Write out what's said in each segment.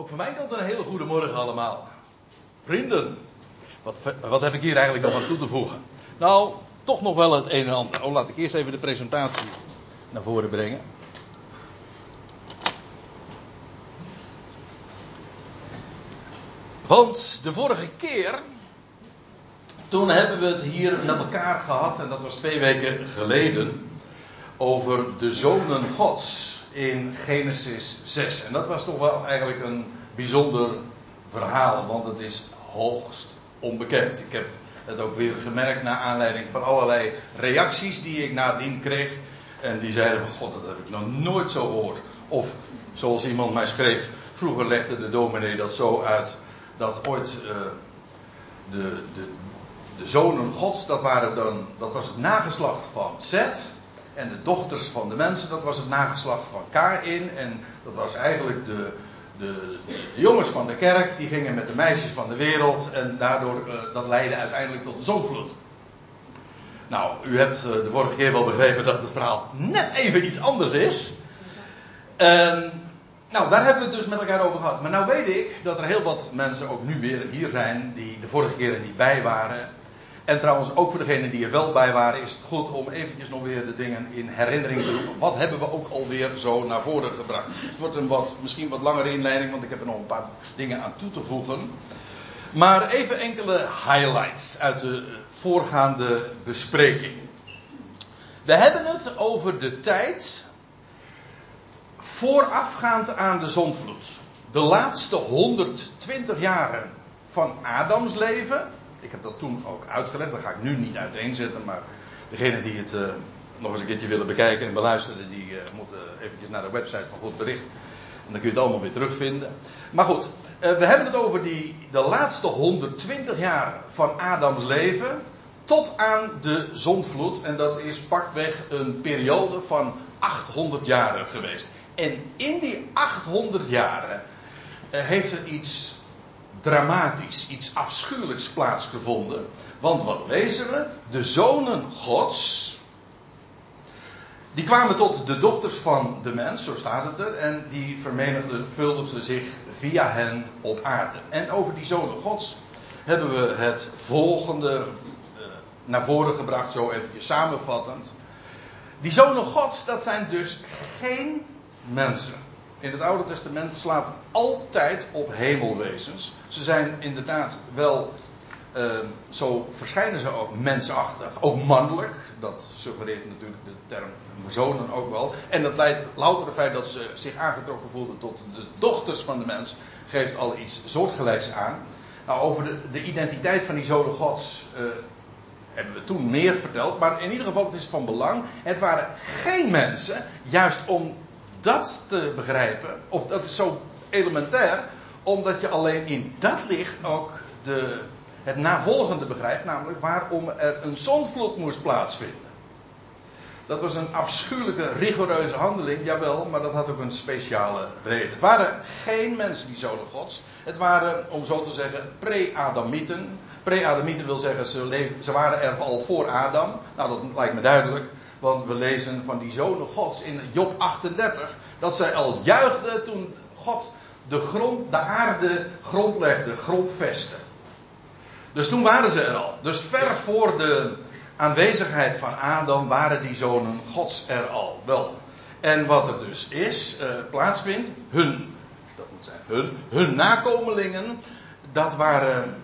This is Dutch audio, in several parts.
Ook van mijn kant een hele goede morgen allemaal. Vrienden, wat, wat heb ik hier eigenlijk nog aan toe te voegen? Nou, toch nog wel het een en ander. Oh, laat ik eerst even de presentatie naar voren brengen. Want de vorige keer, toen hebben we het hier met elkaar gehad, en dat was twee weken geleden, over de zonen Gods in Genesis 6. En dat was toch wel eigenlijk een bijzonder verhaal, want het is hoogst onbekend. Ik heb het ook weer gemerkt naar aanleiding van allerlei reacties die ik nadien kreeg. En die zeiden van god, dat heb ik nog nooit zo gehoord. Of zoals iemand mij schreef, vroeger legde de dominee dat zo uit dat ooit uh, de, de, de zonen gods, dat, waren dan, dat was het nageslacht van Zet. En de dochters van de mensen, dat was het nageslacht van Kain. En dat was eigenlijk de, de, de, jongens van de kerk, die gingen met de meisjes van de wereld. En daardoor, uh, dat leidde uiteindelijk tot de zonvloed. Nou, u hebt uh, de vorige keer wel begrepen dat het verhaal net even iets anders is. Um, nou, daar hebben we het dus met elkaar over gehad. Maar nou weet ik dat er heel wat mensen ook nu weer hier zijn die de vorige keer er niet bij waren. En trouwens, ook voor degenen die er wel bij waren, is het goed om eventjes nog weer de dingen in herinnering te roepen. Wat hebben we ook alweer zo naar voren gebracht? Het wordt een wat, misschien wat langere inleiding, want ik heb er nog een paar dingen aan toe te voegen. Maar even enkele highlights uit de voorgaande bespreking. We hebben het over de tijd voorafgaand aan de zondvloed. De laatste 120 jaren van Adams leven ik heb dat toen ook uitgelegd, dat ga ik nu niet uiteenzetten, maar degenen die het uh, nog eens een keertje willen bekijken en beluisteren, die uh, moeten eventjes naar de website van Goed Bericht. En dan kun je het allemaal weer terugvinden. Maar goed, uh, we hebben het over die, de laatste 120 jaar van Adams leven tot aan de zondvloed. En dat is pakweg een periode van 800 jaren geweest. En in die 800 jaren heeft er iets dramatisch, iets afschuwelijks plaatsgevonden. Want wat lezen we? De zonen Gods. Die kwamen tot de dochters van de mens, zo staat het er. En die vermenigvuldigden zich via hen op aarde. En over die zonen Gods hebben we het volgende uh, naar voren gebracht, zo eventjes samenvattend. Die zonen Gods, dat zijn dus geen mensen in het Oude Testament slaat het altijd op hemelwezens. Ze zijn inderdaad wel, uh, zo verschijnen ze ook mensachtig, ook mannelijk. Dat suggereert natuurlijk de term verzonen ook wel. En dat leidt louter het feit dat ze zich aangetrokken voelden tot de dochters van de mens, geeft al iets soortgelijks aan. Nou, over de, de identiteit van die zonen gods uh, hebben we toen meer verteld. Maar in ieder geval, het is van belang. Het waren geen mensen, juist om dat te begrijpen, of dat is zo elementair, omdat je alleen in dat licht ook de, het navolgende begrijpt, namelijk waarom er een zondvloed moest plaatsvinden. Dat was een afschuwelijke, rigoureuze handeling, jawel, maar dat had ook een speciale reden. Het waren geen mensen die zonen gods. Het waren, om zo te zeggen, pre-Adamieten. Pre-Adamieten wil zeggen, ze, ze waren er al voor Adam. Nou, dat lijkt me duidelijk. Want we lezen van die zonen Gods in Job 38 dat zij al juichten toen God de, grond, de aarde grondlegde, grondvestte. Dus toen waren ze er al. Dus ver voor de aanwezigheid van Adam waren die zonen Gods er al. Wel. En wat er dus is, uh, plaatsvindt, hun, dat moet zijn, hun, hun nakomelingen, dat waren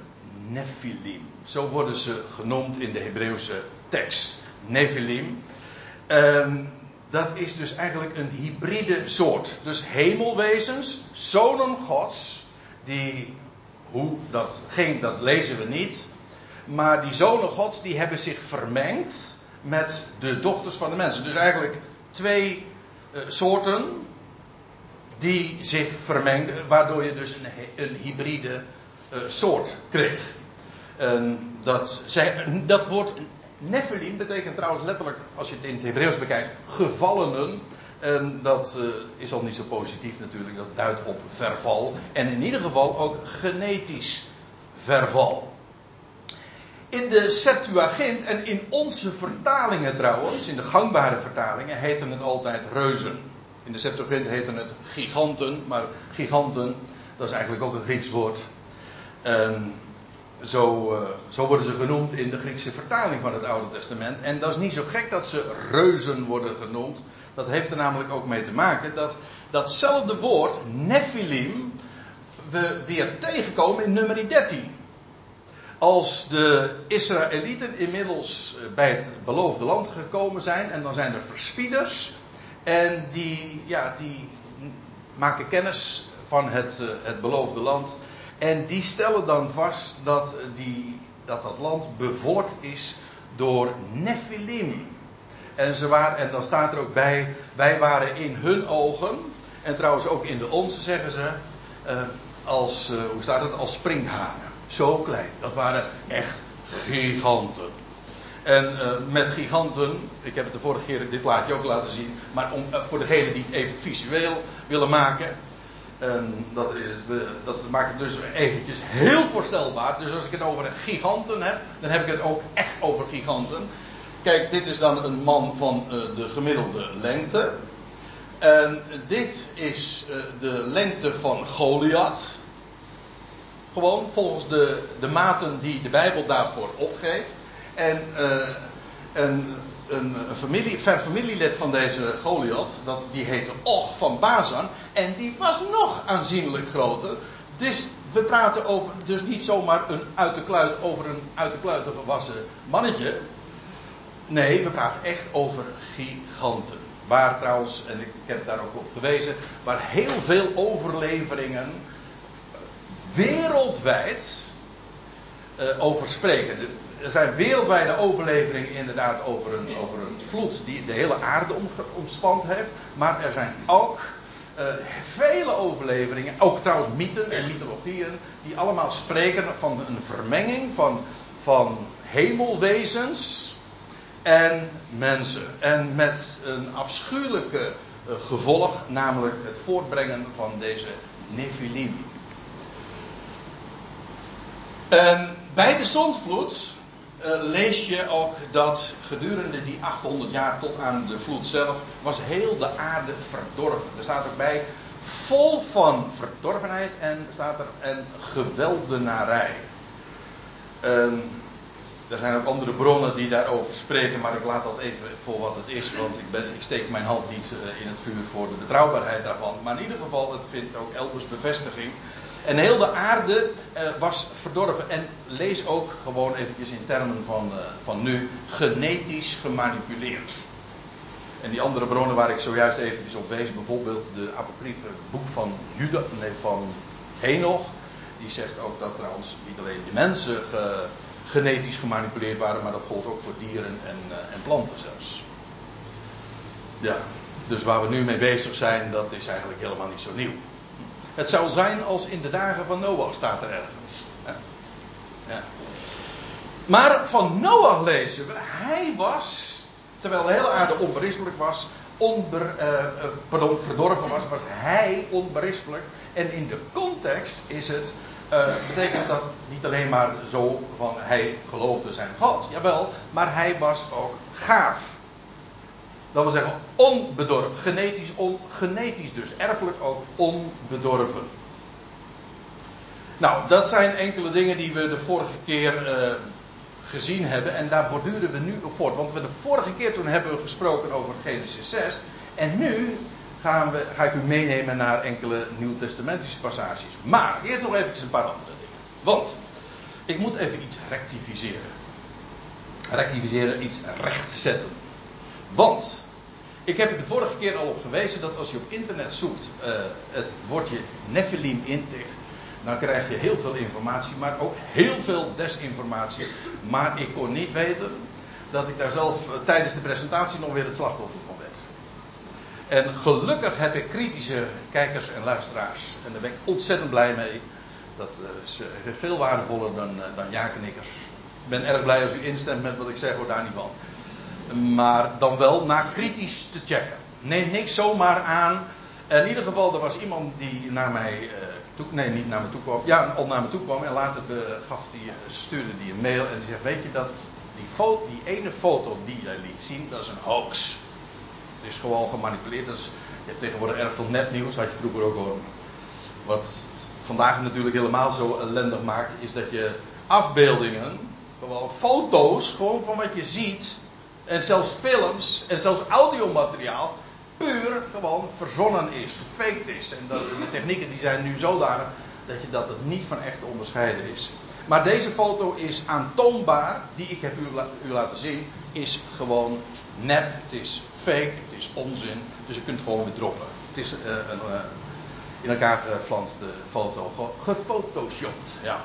Nephilim. Zo worden ze genoemd in de Hebreeuwse tekst. Nephilim. Um, dat is dus eigenlijk een hybride soort. Dus hemelwezens, zonen gods, die, hoe dat ging, dat lezen we niet. Maar die zonen gods, die hebben zich vermengd met de dochters van de mensen. Dus eigenlijk twee uh, soorten die zich vermengden, waardoor je dus een, een hybride uh, soort kreeg. Dat, zij, dat Nephilim betekent trouwens letterlijk, als je het in het Hebreeuws bekijkt, gevallenen. En dat uh, is al niet zo positief natuurlijk, dat duidt op verval. En in ieder geval ook genetisch verval. In de Septuagint en in onze vertalingen trouwens, in de gangbare vertalingen, heten het altijd reuzen. In de Septuagint heten het giganten, maar giganten, Dat is eigenlijk ook een Grieks woord. En zo, uh, zo worden ze genoemd in de Griekse vertaling van het Oude Testament. En dat is niet zo gek dat ze reuzen worden genoemd. Dat heeft er namelijk ook mee te maken dat datzelfde woord, Nephilim, we weer tegenkomen in nummer 13. Als de Israëlieten inmiddels eh, bij het beloofde land gekomen zijn, en dan zijn er verspieders, en die, ja, die maken kennis van het, eh, het beloofde land. En die stellen dan vast dat, die, dat dat land bevolkt is door Nephilim. En, ze waren, en dan staat er ook bij, wij waren in hun ogen, en trouwens ook in de onze zeggen ze, uh, als, uh, hoe staat het, als springhanen. Zo klein. Dat waren echt giganten. En met giganten, ik heb het de vorige keer dit plaatje ook laten zien, maar om, voor degenen die het even visueel willen maken, en dat, is, dat, maakt het dus eventjes heel voorstelbaar. Dus als ik het over giganten heb, dan heb ik het ook echt over giganten. Kijk, dit is dan een man van uh, de gemiddelde lengte. En dit is uh, de lengte van Goliath. Gewoon volgens de, de maten die de Bijbel daarvoor opgeeft. En uh, een, een, een familie, ver familielid van deze Goliath, dat, die heette Och van Bazan. En die was nog aanzienlijk groter. Dus we praten over, dus niet zomaar een uit de kluit, over een uit de kluiten gewassen mannetje. Nee, we praten echt over giganten. Waar trouwens, en ik heb daar ook op gewezen, waar heel veel overleveringen wereldwijd uh, over spreken. Er zijn wereldwijde overleveringen inderdaad over een, over een vloed die de hele aarde om, omspand heeft. Maar er zijn ook uh, vele overleveringen, ook trouwens mythen en mythologieën, die allemaal spreken van een vermenging van, van hemelwezens en mensen. En met een afschuwelijke uh, gevolg, namelijk het voortbrengen van deze Nephilim. Bij de zondvloed lees je ook dat gedurende die 800 jaar tot aan de vloed zelf was heel de aarde verdorven. Er staat ook bij vol van verdorvenheid en staat er en geweldenarij. Um, er zijn ook andere bronnen die daarover spreken, maar ik laat dat even voor wat het is, want ik, ben, steek mijn hand niet uh, in het vuur voor de betrouwbaarheid daarvan. Maar in ieder geval, het vindt ook elders bevestiging. En heel de aarde uh, was verdorven. En lees ook gewoon eventjes in termen van, uh, van nu, genetisch gemanipuleerd. En die andere bronnen waar ik zojuist eventjes op wees, bijvoorbeeld de apocryfe boek van Juda, nee, van Henoch. Die zegt ook dat trouwens niet alleen de mensen ge, genetisch gemanipuleerd waren, maar dat gold ook voor dieren en, uh, en planten zelfs. Ja, dus waar we nu mee bezig zijn, dat is eigenlijk helemaal niet zo nieuw. Het zou zijn als in de dagen van Noach staat er ergens. Ja. Maar van Noach lezen we, hij was, terwijl de hele aarde onberispelijk was, onber, uh, pardon, verdorven was, was hij onberispelijk. En in de context is het, uh, betekent dat niet alleen maar zo van hij geloofde zijn God, jawel, maar hij was ook gaaf. Dat wil zeggen onbedorven, genetisch, on, genetisch dus, erfelijk ook onbedorven. Nou, dat zijn enkele dingen die we de vorige keer uh, gezien hebben en daar borduren we nu op voort. Want we de vorige keer toen hebben we gesproken over Genesis 6 en nu gaan we, ga ik u meenemen naar enkele nieuwtestamentische passages. Maar eerst nog even een paar andere dingen. Want ik moet even iets rectificeren. Rectificeren, iets rechtzetten. Want ik heb er de vorige keer al op gewezen dat als je op internet zoekt uh, het woordje Nephilim intikt, dan krijg je heel veel informatie, maar ook heel veel desinformatie. Maar ik kon niet weten dat ik daar zelf uh, tijdens de presentatie nog weer het slachtoffer van werd. En gelukkig heb ik kritische kijkers en luisteraars. En daar ben ik ontzettend blij mee. Dat is veel waardevoller dan, dan ja-knikkers. Ik ben erg blij als u instemt met wat ik zeg, hoor daar niet van. Maar dan wel na kritisch te checken. Neem niks zomaar aan. In ieder geval, er was iemand die naar mij uh, toe, nee, niet naar me toe kwam. Ja, al naar me toe kwam. En later be, gaf die, stuurde die een mail. En die zegt: Weet je dat die, foto, die ene foto die jij liet zien, dat is een hoax. Het is gewoon gemanipuleerd. Dus, je hebt tegenwoordig erg veel nepnieuws, had je vroeger ook hoor. Wat vandaag natuurlijk helemaal zo ellendig maakt, is dat je afbeeldingen, gewoon foto's, gewoon van wat je ziet, en zelfs films en zelfs audiomateriaal, puur gewoon verzonnen is, gefaked is. En dat, de technieken die zijn nu zodanig dat, je, dat het niet van echt te onderscheiden is. Maar deze foto is aantoonbaar, die ik heb u, u laten zien, is gewoon nep, het is fake, het is onzin. Dus je kunt het gewoon weer droppen. Het is uh, een uh, in elkaar geflanste foto, gefotoshopt. Ja.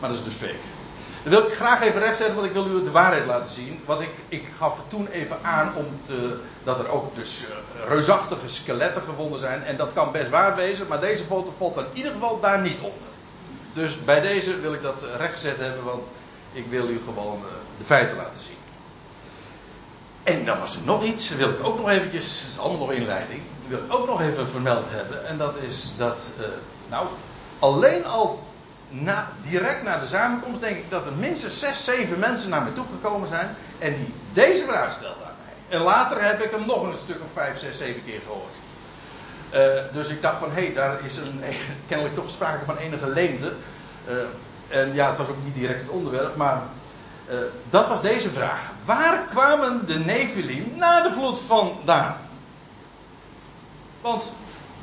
Maar dat is dus fake. Dat wil ik graag even rechtzetten, want ik wil u de waarheid laten zien. Want ik, ik gaf toen even aan om te, dat er ook dus uh, reusachtige skeletten gevonden zijn. En dat kan best waar wezen, maar deze foto valt in ieder geval daar niet onder. Dus bij deze wil ik dat rechtgezet hebben, want ik wil u gewoon uh, de feiten laten zien. En dan was er nog iets, wil ik ook nog eventjes, het is allemaal nog inleiding, wil ik ook nog even vermeld hebben. En dat is dat, uh, nou, alleen al na, direct na de samenkomst denk ik dat er minstens zes, zeven mensen naar me toegekomen zijn. En die deze vraag stelden aan mij. En later heb ik hem nog een stuk of vijf, zes, zeven keer gehoord. Uh, dus ik dacht van, hé, hey, daar is een, kennelijk toch sprake van enige leemte. Uh, en ja, het was ook niet direct het onderwerp, maar uh, dat was deze vraag. Waar kwamen de Nephilim na de vloed vandaan? Want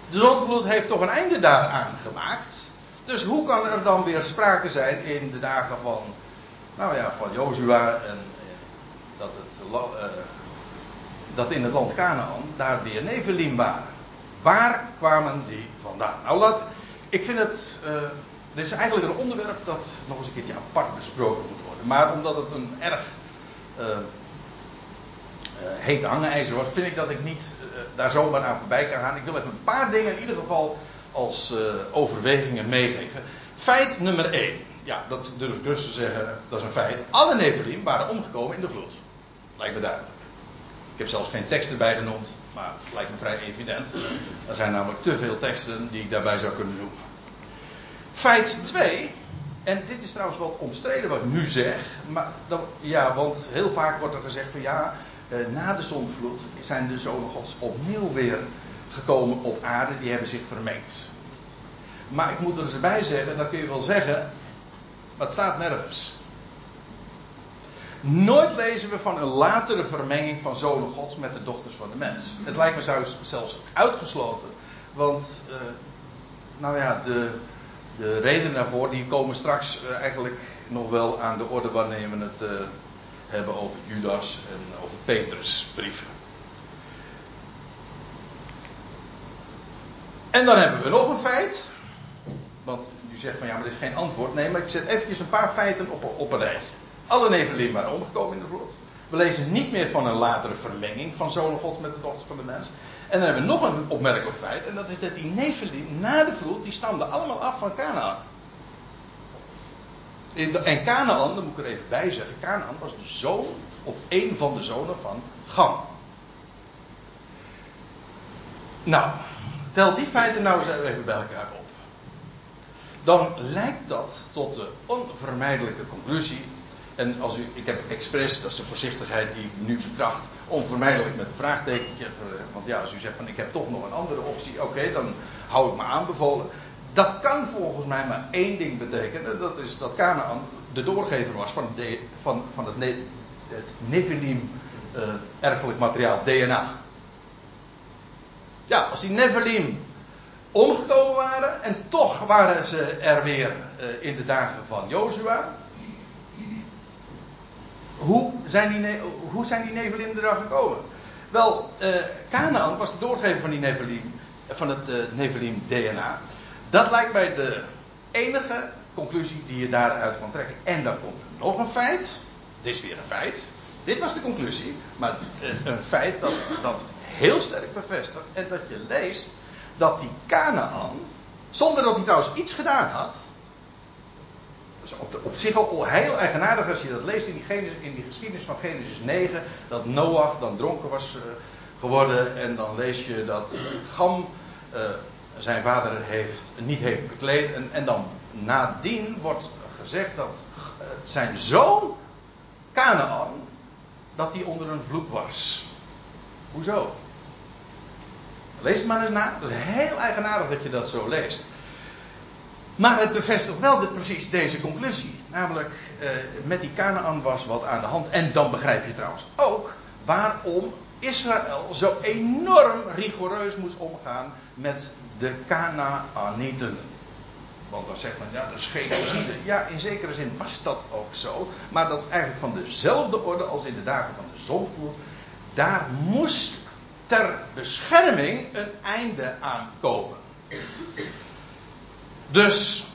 de zondvloed heeft toch een einde daaraan gemaakt. Dus hoe kan er dan weer sprake zijn in de dagen van, nou ja, van Jozua en dat, het, uh, dat in het land Canaan daar weer Nephilim waren? Waar kwamen die vandaan? Nou, laat, ik vind het. Uh, dit is eigenlijk een onderwerp dat nog eens een keertje apart besproken moet worden. Maar omdat het een erg uh, heet hangijzer was, vind ik dat ik niet daar zomaar aan voorbij kan gaan. Ik wil even een paar dingen in ieder geval als overwegingen meegeven. Feit nummer 1. Ja, dat durf ik dus te zeggen, dat is een feit. Alle Nephilim waren omgekomen in de vloed. Lijkt me duidelijk. Ik heb zelfs geen tekst erbij genoemd, maar het lijkt me vrij evident. Er zijn namelijk te veel teksten die ik daarbij zou kunnen noemen. Feit 2, en dit is trouwens wat omstreden wat ik nu zeg, maar dat, ja, want heel vaak wordt er gezegd van ja, eh, na de zondvloed zijn de zonen gods opnieuw weer gekomen op aarde, die hebben zich vermengd. Maar ik moet er eens bij zeggen, dat kun je wel zeggen, het staat nergens. Nooit lezen we van een latere vermenging van zonen gods met de dochters van de mens. Het lijkt me zelfs uitgesloten, want, uh, nou ja, de, de redenen daarvoor die komen straks uh, eigenlijk nog wel aan de orde wanneer we het uh, hebben over Judas en over Petrus brieven. En dan hebben we nog een feit. Want u zegt van ja, maar er is geen antwoord. Nee, maar ik zet eventjes een paar feiten op, op een rijtje. Alle nevelim waren omgekomen in de vloed. We lezen niet meer van een latere vermenging van zonen God met de dochter van de mens. En dan hebben we nog een opmerkelijk feit. En dat is dat die nevelim na de vloed, die stamden allemaal af van Canaan. En Canaan, dat moet ik er even bij zeggen. Canaan was de zoon, of een van de zonen van Gam. Nou, tel die feiten nou eens even bij elkaar op. Dan lijkt dat tot de onvermijdelijke conclusie en als u, ik heb expres, dat is de voorzichtigheid die ik nu betracht, onvermijdelijk met een vraagtekentje. Want ja, als u zegt van ik heb toch nog een andere optie, oké, dan hou ik me aanbevolen. Dat kan volgens mij maar één ding betekenen. Dat is dat Canaan de doorgever was van, de, van, van het, ne, het Nephilim uh, erfelijk materiaal, DNA. Ja, als die Nephilim omgekomen waren en toch waren ze er weer uh, in de dagen van Jozua hoe zijn die, hoe die Nevelim er dan gekomen? Wel, uh, Canaan was de doorgever van die Nevelim, van het uh, Nevelim DNA. Dat lijkt mij de enige conclusie die je daaruit kan trekken. En dan komt er nog een feit. Dit is weer een feit. Dit was de conclusie. Maar een feit dat, dat heel sterk bevestigt. En dat je leest dat die Canaan, zonder dat hij trouwens iets gedaan had, is op, zich al heel eigenaardig als je dat leest in die, in die geschiedenis van Genesis 9. Dat Noach dan dronken was uh, geworden. En dan lees je dat Gam uh, zijn vader heeft, niet heeft bekleed. En, en dan nadien wordt gezegd dat uh, zijn zoon Canaan. Dat die onder een vloek was. Hoezo? Lees het maar eens na. Het is heel eigenaardig dat je dat zo leest. Maar het bevestigt wel de, precies deze conclusie. Namelijk, eh, met die Canaan was wat aan de hand. En dan begrijp je trouwens ook waarom Israël zo enorm rigoureus moest omgaan met de Canaanieten. Want dan zegt men, ja, dat is genocide. Ja, in zekere zin was dat ook zo. Maar dat is eigenlijk van dezelfde orde als in de dagen van de zondvloed. Daar moest ter bescherming een einde aan komen. Dus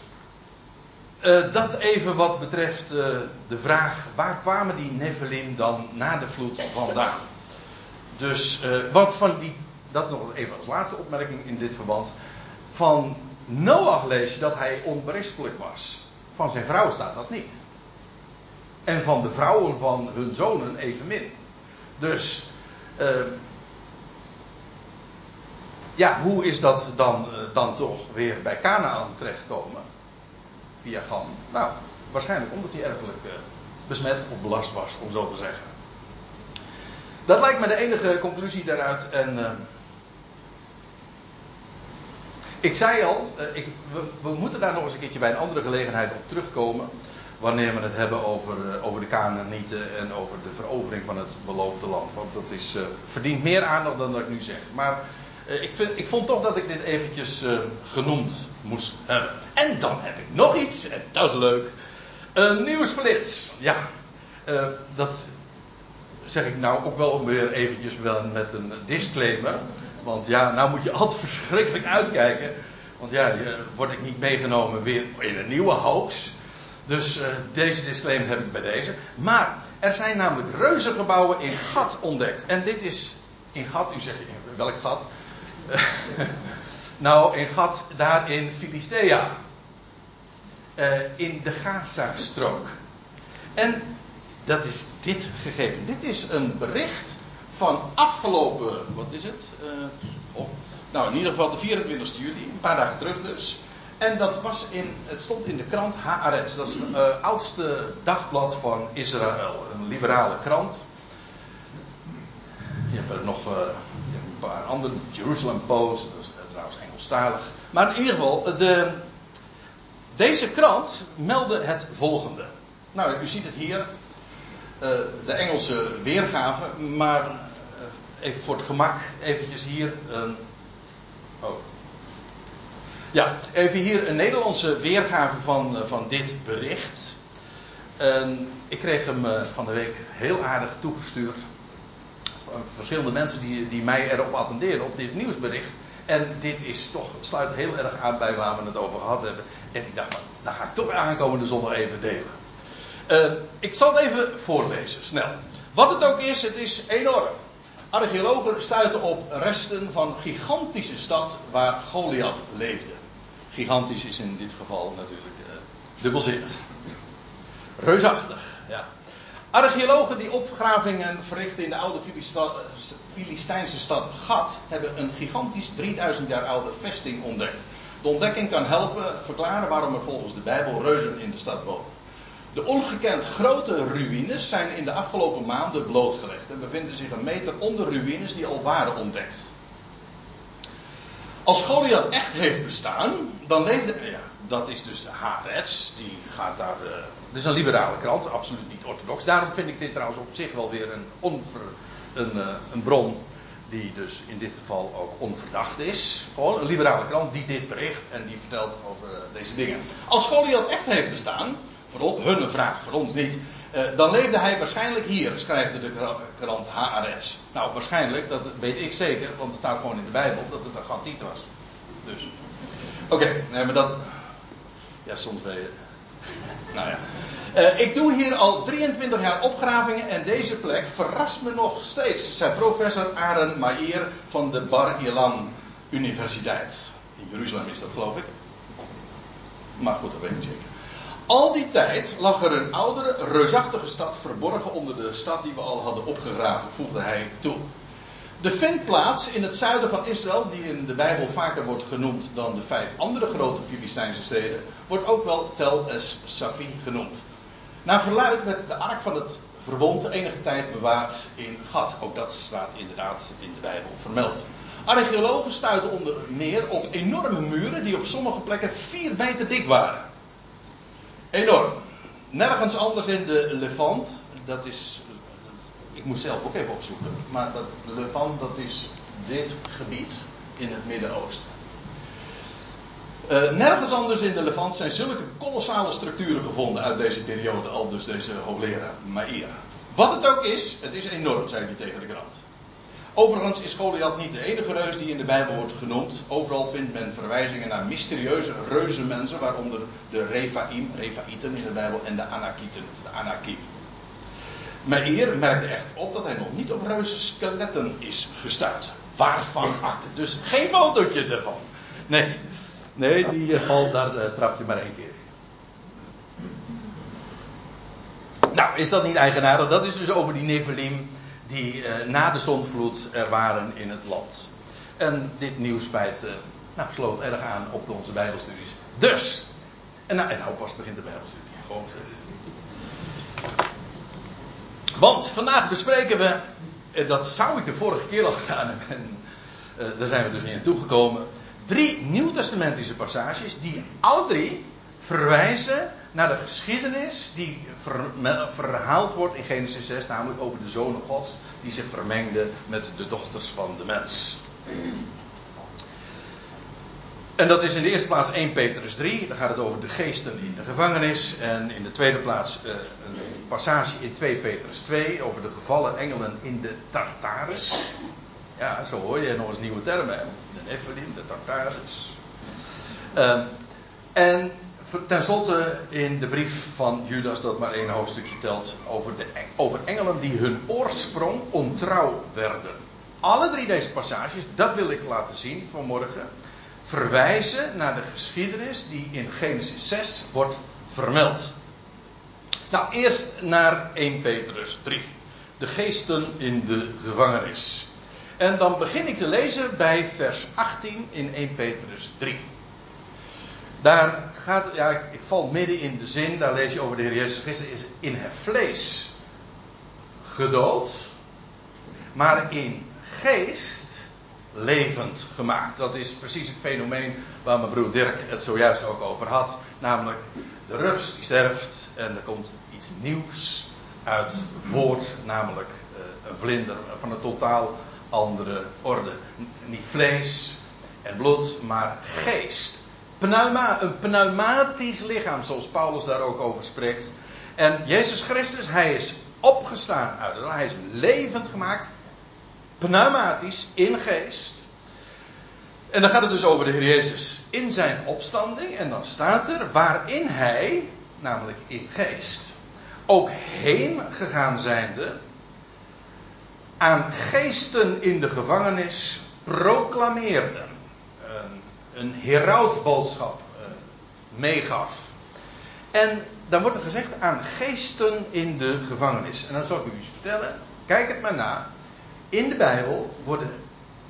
uh, dat even wat betreft uh, de vraag: waar kwamen die Nephilim dan na de vloed vandaan? Dus, uh, wat van die, dat nog even als laatste opmerking in dit verband. Van Noach lees je dat hij onberispelijk was. Van zijn vrouw staat dat niet. En van de vrouwen van hun zonen evenmin. Dus, ja, hoe is dat dan, dan toch weer bij Canaan terechtkomen? via Gam? Nou, waarschijnlijk omdat hij erfelijk uh, besmet of belast was, om zo te zeggen. Dat lijkt me de enige conclusie daaruit. En uh, ik zei al, ik, we, we, moeten daar nog eens een keertje bij een andere gelegenheid op terugkomen. Wanneer we het hebben over, over de Canaanieten en over de verovering van het beloofde land. Want dat is, verdient meer aandacht dan dat ik nu zeg. Maar ik, vind, ik, vond toch dat ik dit eventjes genoemd moest hebben. En dan heb ik nog iets, en dat is leuk. Een nieuwsflits. Ja, dat zeg ik nou ook wel weer eventjes wel met een disclaimer. Want ja, nou moet je altijd verschrikkelijk uitkijken. Want ja, word ik niet meegenomen weer in een nieuwe hoax. Dus deze disclaimer heb ik bij deze. Maar er zijn namelijk reuzengebouwen in Gat ontdekt. En dit is in Gat, u zegt welk gat? Nou, een gat daar in Filistea. Uh, in de Gaza-strook. En dat is dit gegeven. Dit is een bericht van afgelopen, wat is het? Uh, oh, nou, in ieder geval de 24 juli, een paar dagen terug dus. En dat was in, het stond in de krant Haaretz. Dat is het uh, oudste dagblad van Israël. Een liberale krant. Je hebt er nog andere, Jerusalem Post, trouwens Engelstalig. Maar in ieder geval, de, deze krant meldde het volgende. Nou, u ziet het hier, uh, de Engelse weergave, maar uh, even voor het gemak, eventjes hier. oh. Ja, even hier een Nederlandse weergave van, van dit bericht. ik kreeg hem van de week heel aardig toegestuurd. Verschillende mensen die, die mij erop attenderen op dit nieuwsbericht. En dit is toch, sluit heel erg aan bij waar we het over gehad hebben. En ik dacht, dan ga ik toch aankomende zondag even delen. Uh, ik zal het even voorlezen, snel. Wat het ook is, het is enorm. Archeologen stuiten op resten van gigantische stad waar Goliath leefde. Gigantisch is in dit geval natuurlijk uh, dubbelzinnig. Reusachtig. Archeologen die opgravingen verrichten in de oude Filistijnse stad Gat hebben een gigantisch 3000 jaar oude vesting ontdekt. De ontdekking kan helpen verklaren waarom er volgens de Bijbel reuzen in de stad wonen. De ongekend grote ruïnes zijn in de afgelopen maanden blootgelegd en bevinden zich een meter onder ruïnes die al waren ontdekt. Als Goliath echt heeft bestaan, dan leefde. Dat is dus de Haaretz, die gaat daar. Uh, het is een liberale krant, absoluut niet orthodox. Daarom vind ik dit trouwens op zich wel weer een, een, uh, een bron die dus in dit geval ook onverdacht is. Gewoon een liberale krant die dit bericht en die vertelt over uh, deze dingen. Als Goliath echt heeft bestaan, voor hun vraag, voor ons niet. Uh, dan leefde hij waarschijnlijk hier, schrijft de krant Haaretz. Nou, waarschijnlijk, dat weet ik zeker, want het staat gewoon in de Bijbel dat het een Gatiet was. Dus. Oké, maar dat. Ja, soms weet je. Nou ja. Uh, ik doe hier al 23 jaar opgravingen en deze plek verrast me nog steeds, zei professor Aaron Maier van de Bar Ilan Universiteit. In Jeruzalem is dat, geloof ik. Maar goed, dat weet ik zeker. Al die tijd lag er een oudere, reusachtige stad verborgen onder de stad die we al hadden opgegraven, voegde hij toe. De vindplaats in het zuiden van Israël, die in de Bijbel vaker wordt genoemd dan de vijf andere grote Filistijnse steden, wordt ook wel Tel es Safi genoemd. Naar verluid werd de ark van het verbond enige tijd bewaard in Gat. Ook dat staat inderdaad in de Bijbel vermeld. Archeologen stuiten onder meer op enorme muren die op sommige plekken 4 meter dik waren. Enorm. Nergens anders in de Levant, dat is. Ik moest zelf ook even opzoeken, maar dat Levant dat is dit gebied in het Midden-Oosten. Uh, nergens anders in de Levant zijn zulke kolossale structuren gevonden uit deze periode, al dus deze hoogleraar Maïr. Wat het ook is, het is enorm, zei hij tegen de krant. Overigens is Goliath niet de enige reus die in de Bijbel wordt genoemd. Overal vindt men verwijzingen naar mysterieuze reuzenmensen, waaronder de Refaim, Refaïten in de Bijbel, en de Anakieten, of de Anakim. Meir merkte echt op dat hij nog niet op skeletten is gestuurd. Waarvan acte? Dus geen fotootje ervan. Nee, nee die eh, valt, daar uh, trap je maar één keer. Nou, is dat niet eigenaardig? Dat is dus over die Nephilim die uh, na de zondvloed er waren in het land. En dit nieuwsfeit uh, nou, sloot erg aan op onze Bijbelstudies. Dus, en nou, en nou pas begint de Bijbelstudie. Gewoon. Want vandaag bespreken we, eh, dat zou ik de vorige keer al gedaan hebben, en uh, daar zijn we dus niet aan toegekomen. Drie nieuwtestamentische passages die alle drie verwijzen naar de geschiedenis die verhaald wordt in Genesis 6, namelijk over de zonen Gods die zich vermengden met de dochters van de mens. En dat is in de eerste plaats 1 Petrus 3, dan gaat het over de geesten in de gevangenis. En in de tweede plaats uh, een passage in 2 Petrus 2 over de gevallen engelen in de Tartarus. Ja, zo hoor je nog eens nieuwe termen. De Nephilim, de Tartarus. Uh, en ten slotte in de brief van Judas, dat maar één hoofdstukje telt, over, de, over engelen die hun oorsprong ontrouw werden. Alle drie deze passages, dat wil ik laten zien vanmorgen, verwijzen naar de geschiedenis die in Genesis 6 wordt vermeld. Nou, eerst naar 1 Petrus 3. De geesten in de gevangenis. En dan begin ik te lezen bij vers 18 in 1 Petrus 3. Daar gaat, ja, ik, val midden in de zin, daar lees je over de Heer Jezus Christus, is in het vlees gedood, maar in geest levend gemaakt. Dat is precies het fenomeen waar mijn broer Dirk het zojuist ook over had. Namelijk de rups die sterft en er komt iets nieuws uit voort, namelijk uh, een vlinder van een totaal andere orde. Niet vlees en bloed, maar geest. Pneuma, een pneumatisch lichaam, zoals Paulus daar ook over spreekt. En Jezus Christus, hij is opgestaan uit Hij is levend gemaakt. Pneumatisch, in geest. En dan gaat het dus over de Heer Jezus in zijn opstanding. En dan staat er waarin hij, namelijk in geest, ook heen gegaan zijnde, aan geesten in de gevangenis proclameerde een herautboodschap uh, meegaf. En dan wordt er gezegd aan geesten in de gevangenis. En dan zal ik u iets vertellen. Kijk het maar na. In de Bijbel worden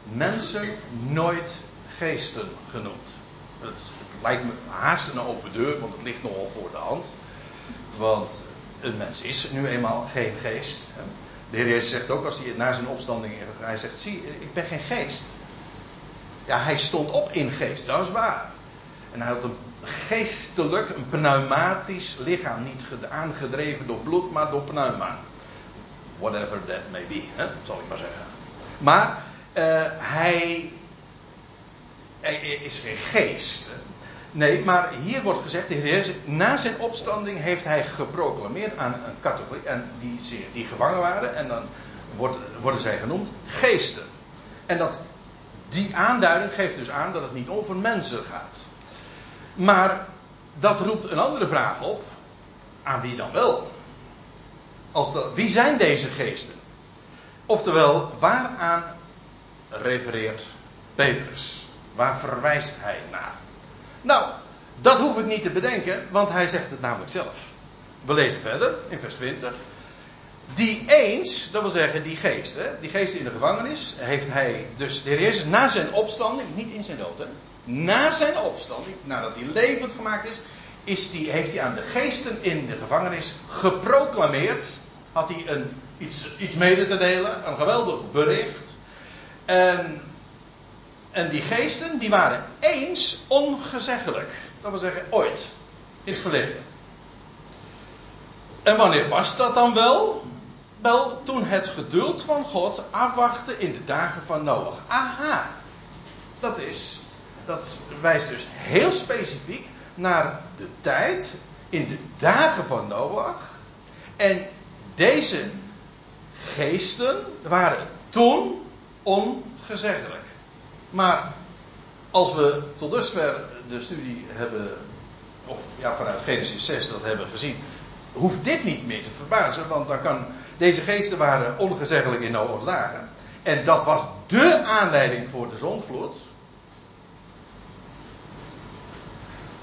mensen nooit geesten genoemd. Het, lijkt me haast een open deur, want het ligt nogal voor de hand. Want een mens is nu eenmaal geen geest. De Heer Jezus zegt ook als hij na zijn opstanding, hij zegt, zie, ik ben geen geest. Ja, hij stond op in geest, dat is waar. En hij had een geestelijk, een pneumatisch lichaam. Niet aangedreven door bloed, maar door pneuma. Whatever that may be, hè, zal ik maar zeggen. Maar uh, hij, hij, is geen geest. Nee, maar hier wordt gezegd, de Heer na zijn opstanding heeft hij geproclameerd aan een categorie, en die, die gevangen waren, en dan worden zij genoemd geesten. En dat die aanduiding geeft dus aan dat het niet over mensen gaat. Maar dat roept een andere vraag op. Aan wie dan wel? Als dat, wie zijn deze geesten? Oftewel, waaraan refereert Petrus? Waar verwijst hij naar? Nou, dat hoef ik niet te bedenken, want hij zegt het namelijk zelf. We lezen verder in vers 20. Die eens, dat wil zeggen die geest, die geest in de gevangenis, heeft hij dus de Heer na zijn opstanding, niet in zijn dood, hè, na zijn opstanding, nadat hij levend gemaakt is, is die, heeft hij aan de geesten in de gevangenis geproclameerd. Had hij een, iets, iets mede te delen, een geweldig bericht. En en die geesten die waren eens ongezeggelijk. Dat wil zeggen ooit. In het verleden. En wanneer was dat dan wel? Wel, toen het geduld van God afwachtte in de dagen van Noach. Aha. Dat is, dat wijst dus heel specifiek naar de tijd in de dagen van Noach. En deze geesten waren toen ongezeggelijk. Maar als we tot dusver de studie hebben, of ja, vanuit Genesis 6 dat hebben gezien, hoeft dit niet meer te verbazen, want kan, deze geesten waren ongezeggelijk in Noach's dagen. En dat was dé aanleiding voor de zondvloed.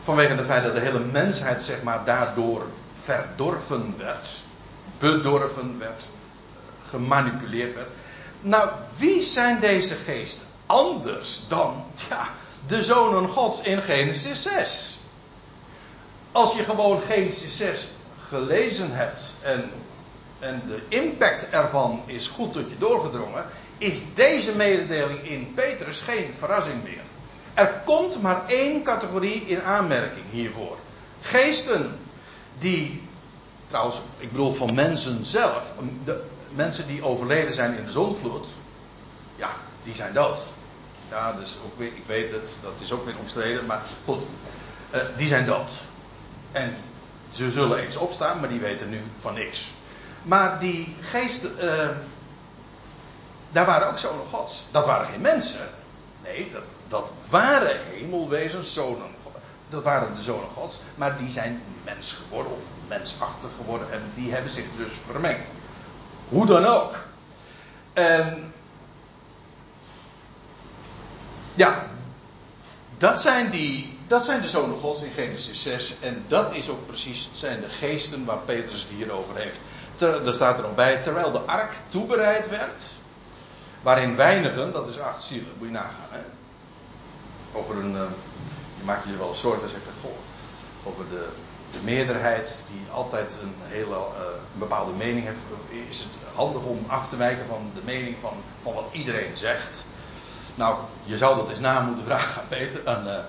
Vanwege het feit dat de hele mensheid, zeg maar, daardoor verdorven werd, bedorven werd, gemanipuleerd werd. Nou, wie zijn deze geesten? Anders dan, ja, de zonen Gods in Genesis 6. Als je gewoon Genesis 6 gelezen hebt en, en de impact ervan is goed tot je doorgedrongen, is deze mededeling in Petrus geen verrassing meer. Er komt maar één categorie in aanmerking hiervoor. Geesten die, trouwens, ik bedoel van mensen zelf, de mensen die overleden zijn in de zonvloed, ja, die zijn dood. Ja, dus ook weer, ik weet het, dat is ook weer omstreden, maar goed, uh, die zijn dood. En ze zullen eens opstaan, maar die weten nu van niks. Maar die geesten, uh, daar waren ook zonen gods. Dat waren geen mensen. Nee, dat, dat waren hemelwezens, zonen dat waren de zonen gods, maar die zijn mens geworden of mensachtig geworden en die hebben zich dus vermengd. Hoe dan ook. En ja, dat zijn, die, dat zijn de zonen gods in Genesis 6 en dat is ook precies, zijn de geesten waar Petrus het hier over heeft. Ter, daar staat er ook bij, terwijl de ark toebereid werd, waarin weinigen, dat is acht zielen, moet je nagaan. Hè? Over een, uh, je je wel een soort, dat even voor. Over de, de meerderheid die altijd een hele een bepaalde mening heeft, is het handig om af te wijken van de mening van, van wat iedereen zegt. Nou, je zou dat eens na moeten vragen aan Peter. Aan, uh,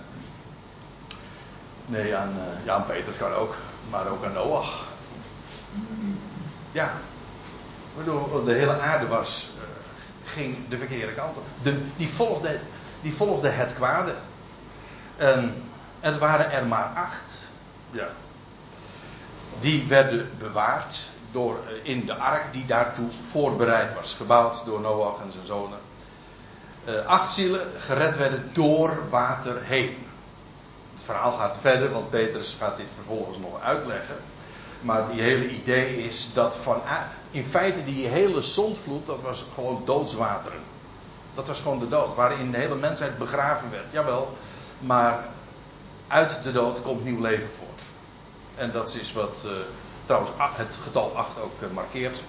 nee, aan, uh, ja, aan Peters kan ook, maar ook aan Noach. Ja, de hele aarde was, ging de verkeerde kant op. De, die, volgde, die volgde het kwade. En er waren er maar acht. Ja. Die werden bewaard door, in de ark die daartoe voorbereid was. Gebouwd door Noach en zijn zonen. Uh, acht zielen gered werden door water heen. Het verhaal gaat verder, want Petrus gaat dit vervolgens nog uitleggen. Maar die hele idee is dat van. In feite, die hele zondvloed, dat was gewoon doodswateren. Dat was gewoon de dood, waarin de hele mensheid begraven werd. Jawel, maar uit de dood komt nieuw leven voort. En dat is wat uh, trouwens het getal 8 ook uh, markeert.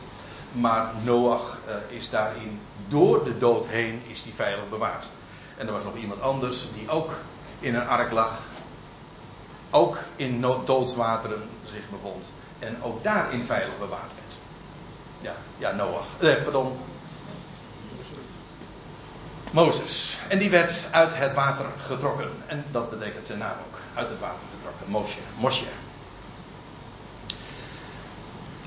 Maar Noach uh, is daarin door de dood heen is die veilig bewaard. En er was nog iemand anders die ook in een ark lag. Ook in doodswateren zich bevond. En ook daarin veilig bewaard werd. Ja, ja Noach. Eh, pardon. Mozes. En die werd uit het water getrokken. En dat betekent zijn naam ook. Uit het water getrokken. Mosje. Mosje.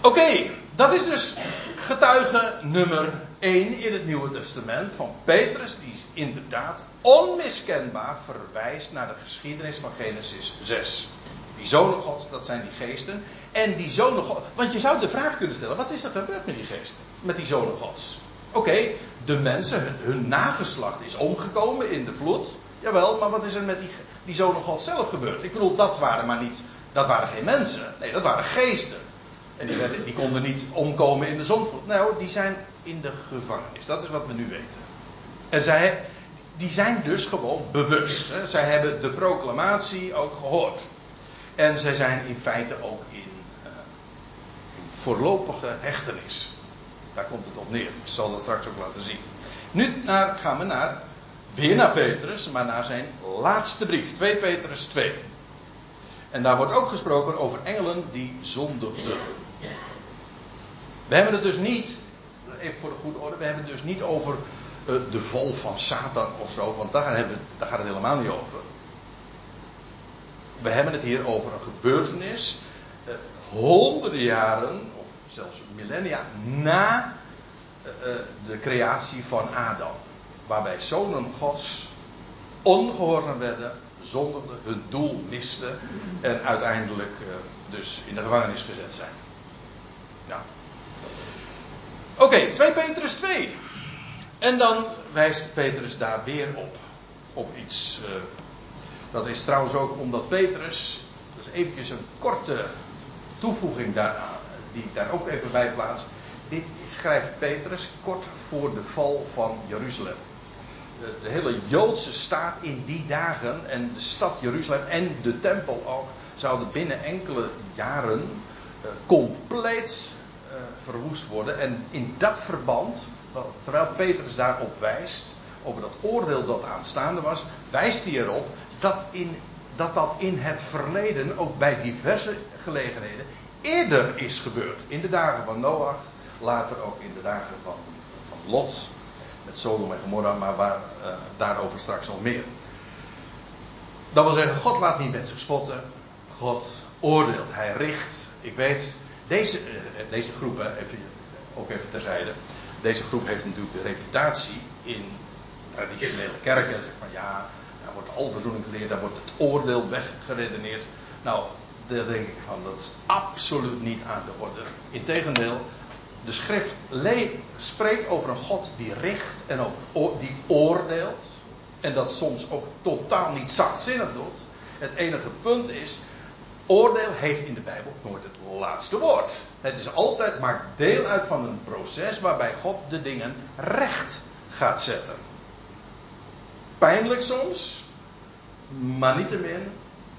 Oké, dat is dus getuige nummer 1 in het Nieuwe Testament van Petrus, die inderdaad onmiskenbaar verwijst naar de geschiedenis van Genesis 6. Die zonen gods, dat zijn die geesten. En die zonen gods, want je zou de vraag kunnen stellen, wat is er gebeurd met die geesten? Met die zonen gods? Oké, de mensen, hun, nageslacht is omgekomen in de vloed. Jawel, maar wat is er met die, die zonen gods zelf gebeurd? Ik bedoel, dat waren maar niet, dat waren geen mensen. Nee, dat waren geesten. En die, werden, die konden niet omkomen in de zonvloed. Nou, die zijn in de gevangenis. Dat is wat we nu weten. En zij, die zijn dus gewoon bewust. Hè. Zij hebben de proclamatie ook gehoord. En zij zijn in feite ook in, uh, in voorlopige hechtenis. Daar komt het op neer. Ik zal dat straks ook laten zien. Nu naar, gaan we naar, weer naar Petrus, maar naar zijn laatste brief. 2 Petrus 2. En daar wordt ook gesproken over engelen die zondigden. We hebben het dus niet, even voor de goede orde, we hebben het dus niet over de val van Satan of zo, want daar, hebben daar gaat het helemaal niet over. We hebben het hier over een gebeurtenis, uh, honderden jaren, zelfs millennia na uh, de creatie van Adam. Waarbij zonen Gods ongehoorzaam werden, zondigden, hun doel misten en uiteindelijk uh, dus in de gevangenis gezet zijn. Ja. Oké, okay, 2 Petrus 2. En dan wijst Petrus daar weer op. Op iets. Dat is trouwens ook omdat Petrus. Dus eventjes een korte toevoeging daaraan. Die ik daar ook even bij plaats. Dit schrijft Petrus kort voor de val van Jeruzalem. De, hele Joodse staat in die dagen. En de stad Jeruzalem en de tempel ook. Zouden binnen enkele jaren uh, compleet uh, verwoest worden. En in dat verband terwijl Petrus daarop wijst, over dat oordeel dat aanstaande was, wijst hij erop dat, in, dat dat in het verleden ook bij diverse gelegenheden eerder is gebeurd. In de dagen van Noach, later ook in de dagen van, van Lot, met Sodom en Gomorra, maar waar, uh, daarover straks nog meer. Dat wil zeggen, God laat niet met zich spotten. God oordeelt, hij richt. Ik weet, deze, uh, deze groep, even, ook even terzijde. Deze groep heeft natuurlijk de reputatie in traditionele kerken. Zeg van ja, daar wordt alverzoening geleerd, daar wordt het oordeel weggeredeneerd. Nou, daar denk ik van, dat is absoluut niet aan de orde. Integendeel, de schrift spreekt over een God die richt en over, die oordeelt. En dat soms ook totaal niet zachtzinnig doet. Het enige punt is, Oordeel heeft in de Bijbel nooit het laatste woord. Het is altijd maar deel uit van een proces waarbij God de dingen recht gaat zetten. Pijnlijk soms, maar niettemin,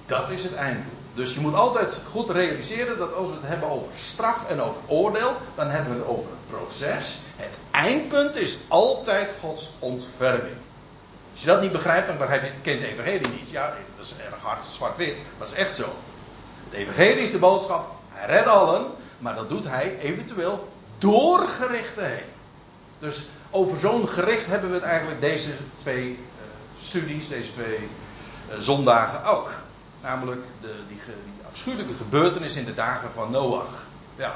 dat is het einddoel. Dus je moet altijd goed realiseren dat als we het hebben over straf en over oordeel, dan hebben we het over een proces. Het eindpunt is altijd Gods ontferming. Als je dat niet begrijpt, dan begrijp je, kent de evangelie niet. Ja, dat is erg hard, zwart-wit, maar dat is echt zo. Het evangelie is de boodschap. Hij redt allen. Maar dat doet hij eventueel door gerichten heen. Dus over zo'n gericht hebben we het eigenlijk deze twee uh, studies, deze twee uh, zondagen ook. Namelijk de, die, die, afschuwelijke gebeurtenis in de dagen van Noach. Ja.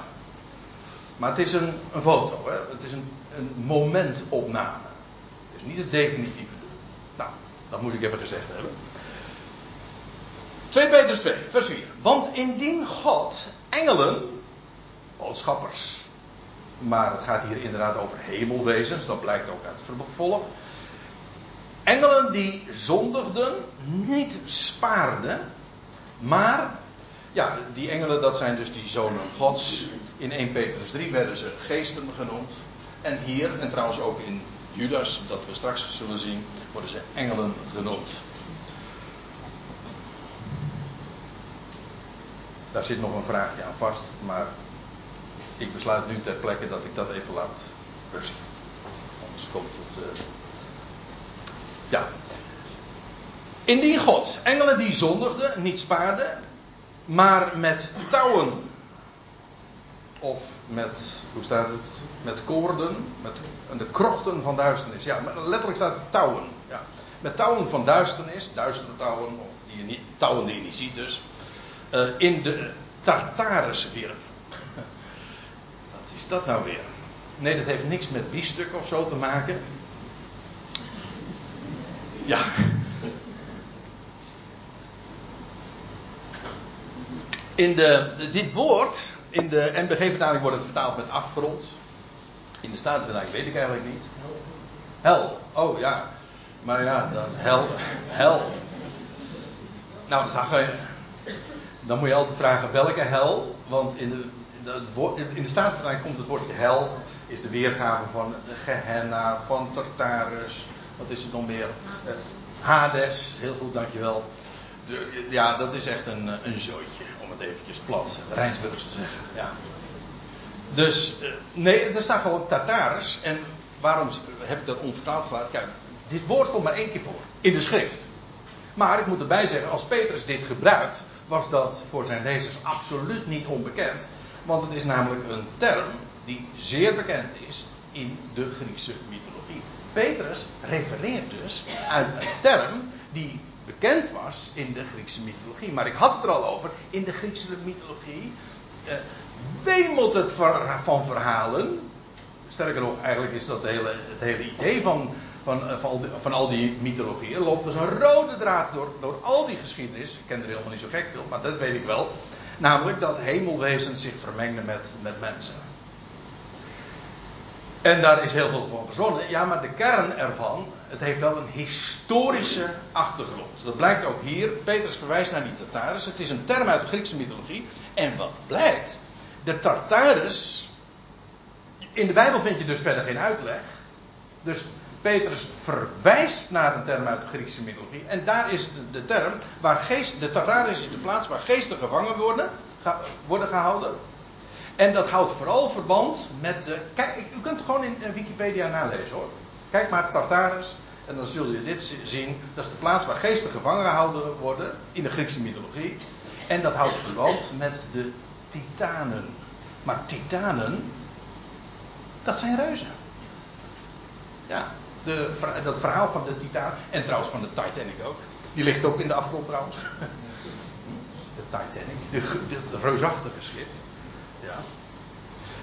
Maar het is een, foto, hè? het is een, een momentopname. Het is niet het definitieve. Nou, dat moet ik even gezegd hebben. 2 Petrus 2, vers 4. Want indien God engelen, boodschappers, maar het gaat hier inderdaad over hemelwezens, dat blijkt ook uit het vervolg. Engelen die zondigden, niet spaarden, maar, ja, die engelen dat zijn dus die zonen Gods. In 1 Petrus 3 werden ze geesten genoemd. En hier, en trouwens ook in Judas, dat we straks zullen zien, worden ze engelen genoemd. Daar zit nog een vraagje aan vast, maar ik besluit nu ter plekke dat ik dat even laat rusten. Anders komt het. Uh... Ja. Indien God engelen die zondigden niet spaarden, maar met touwen of met, hoe staat het, met koorden, met de krochten van duisternis. Ja, letterlijk staat het touwen. Ja. Met touwen van duisternis, duistere touwen, of die je niet, touwen die je niet ziet dus uh, in de Tartarus wierp. Wat is dat nou weer? Nee, dat heeft niks met biefstuk of zo te maken. Ja. In de, dit woord, in de NBG-vertaling wordt het vertaald met afgrond. In de Statenvertaling weet ik eigenlijk niet. Hel. Oh ja. Maar ja, dan hel. Hel. Nou, dat zag je dan moet je altijd vragen welke hel. Want in de, in de Statenvertaling komt het woordje hel. Is de weergave van de Gehenna, van Tartarus. Wat is het nog meer? Hades. Heel goed, dankjewel. De, ja, dat is echt een, een zooitje. Om het eventjes plat Rijnsburgs te zeggen. Ja. Dus, uh, nee, er staat gewoon Tartarus. En waarom heb ik dat onvertaald gelaten? Kijk, dit woord komt maar één keer voor. In de schrift. Maar ik moet erbij zeggen, als Petrus dit gebruikt, was dat voor zijn lezers absoluut niet onbekend. Want het is namelijk een term die zeer bekend is in de Griekse mythologie. Petrus refereert dus uit een term die bekend was in de Griekse mythologie. Maar ik had het er al over, in de Griekse mythologie eh, wemelt het van verhalen. Sterker nog, eigenlijk is dat hele, het hele idee van, van, eh, van, van, al die mythologieën. loopt dus een rode draad door, door al die geschiedenis. Ik ken er helemaal niet zo gek veel, maar dat weet ik wel. Namelijk dat hemelwezens zich vermengden met, met mensen. En daar is heel veel van verzonnen. Ja, maar de kern ervan, het heeft wel een historische achtergrond. Dat blijkt ook hier. Petrus verwijst naar die Tartarus. Het is een term uit de Griekse mythologie. En wat blijkt? De Tartarus. In de Bijbel vind je dus verder geen uitleg. Dus Petrus verwijst naar een term uit de Griekse mythologie. En daar is de, de term waar geest. De Tartarus is de plaats waar geesten gevangen worden, worden gehouden. En dat houdt vooral verband met. Uh, kijk, u kunt het gewoon in, Wikipedia nalezen hoor. Kijk maar Tartarus. En dan zul je dit zien. Dat is de plaats waar geesten gevangen gehouden worden. In de Griekse mythologie. En dat houdt verband met de Titanen. Maar Titanen. Dat zijn reuzen. Ja, de, dat verhaal van de Titaan. En trouwens van de Titanic ook. Die ligt ook in de afgrond trouwens. De Titanic. Het reusachtige schip. Ja.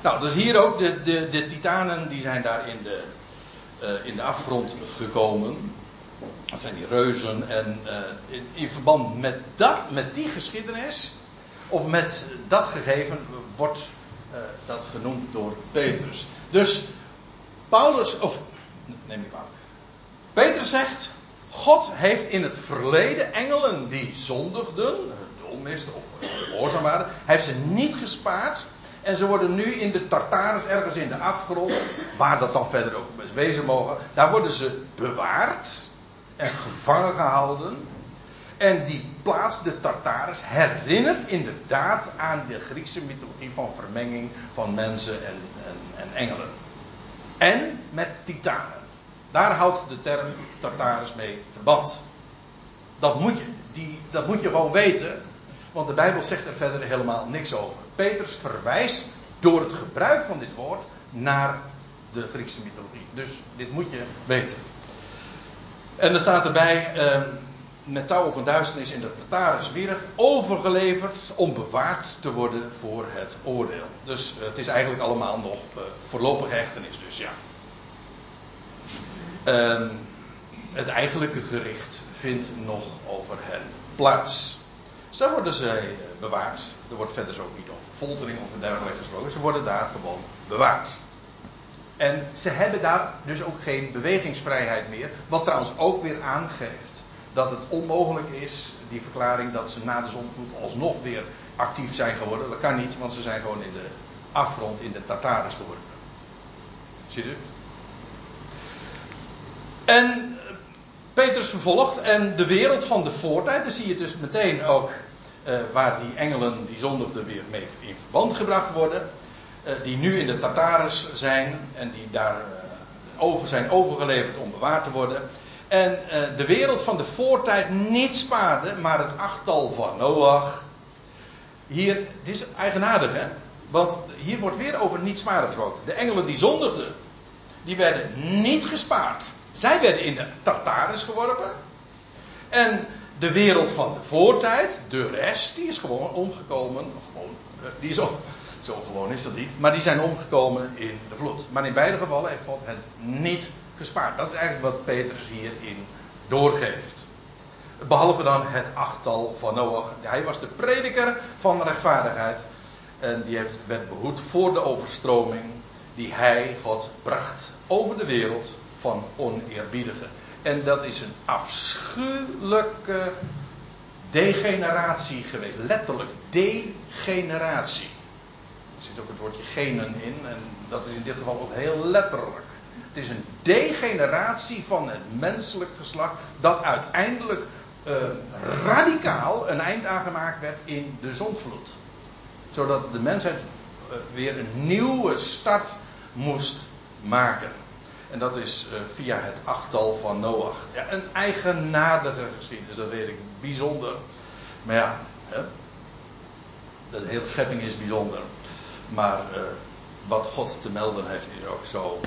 Nou, dus hier ook de, de, de titanen die zijn daar in de, in de afgrond gekomen. Dat zijn die reuzen. En uh, in, in, verband met dat, met die geschiedenis, of met dat gegeven, wordt uh, dat genoemd door Petrus. Dus Paulus, of neem ik aan. Petrus zegt, God heeft in het verleden engelen die zondigden, dolmisten of gehoorzaam waren, heeft ze niet gespaard. En ze worden nu in de Tartarus, ergens in de afgrond, waar dat dan verder ook wezen mogen, daar worden ze bewaard en gevangen gehouden. En die plaats, de Tartarus, herinnert inderdaad aan de Griekse mythologie van vermenging van mensen en, en, en engelen. En met titanen. Daar houdt de term Tartarus mee verband. Dat moet je, die, dat moet je gewoon weten. Want de Bijbel zegt er verder helemaal niks over. Petrus verwijst door het gebruik van dit woord naar de Griekse mythologie. Dus dit moet je weten. En er staat erbij, eh, met touwen van duisternis in de Tartarus wierg, overgeleverd om bewaard te worden voor het oordeel. Dus het is eigenlijk allemaal nog uh, voorlopige hechtenis, dus ja. Ehm, het eigenlijke gericht vindt nog over hen plaats. Zo worden ze eh, bewaard. Er wordt verder ook niet over foltering of dergelijke gesproken. Ze worden daar gewoon bewaard. En ze hebben daar dus ook geen bewegingsvrijheid meer. Wat trouwens ook weer aangeeft dat het onmogelijk is, die verklaring, dat ze na de zonvloed alsnog weer actief zijn geworden. Dat kan niet, want ze zijn gewoon in de afgrond, in de Tartarus geworden. Ziet u? En Petrus vervolgt en de wereld van de voortijd, dan zie je dus meteen ook uh, waar die engelen die zondigden weer mee in verband gebracht worden. Uh, die nu in de Tartarus zijn en die daar uh, over zijn overgeleverd om bewaard te worden. En de wereld van de voortijd niet spaarde, maar het achttal van Noach. Hier, dit is eigenaardig hè, want hier wordt weer over niet sparen gesproken. De engelen die zondigden, die werden niet gespaard. Zij werden in de Tartarus geworpen. En de wereld van de voortijd, de rest, die is gewoon omgekomen. Gewoon, eh, die is zo, gewoon is dat niet. Maar die zijn omgekomen in de vloed. Maar in beide gevallen heeft God hen niet gespaard. Dat is eigenlijk wat Petrus hierin doorgeeft. Behalve dan het achttal van Noach. Hij was de prediker van rechtvaardigheid. En die heeft, werd behoed voor de overstroming die hij, God, bracht over de wereld van oneerbiedigen. En dat is een afschuwelijke degeneratie geweest. Letterlijk, degeneratie. Er zit ook het woordje genen in en dat is in dit geval ook heel letterlijk. Het is een degeneratie van het menselijk geslacht dat uiteindelijk uh, radicaal een eind aangemaakt werd in de zondvloed. Zodat de mensheid uh, weer een nieuwe start moest maken. En dat is uh, via het achttal van Noach. Ja, een eigenaardige geschiedenis, dat weet ik. Bijzonder. Maar ja, hè, de hele schepping is bijzonder. Maar uh, wat God te melden heeft is ook zo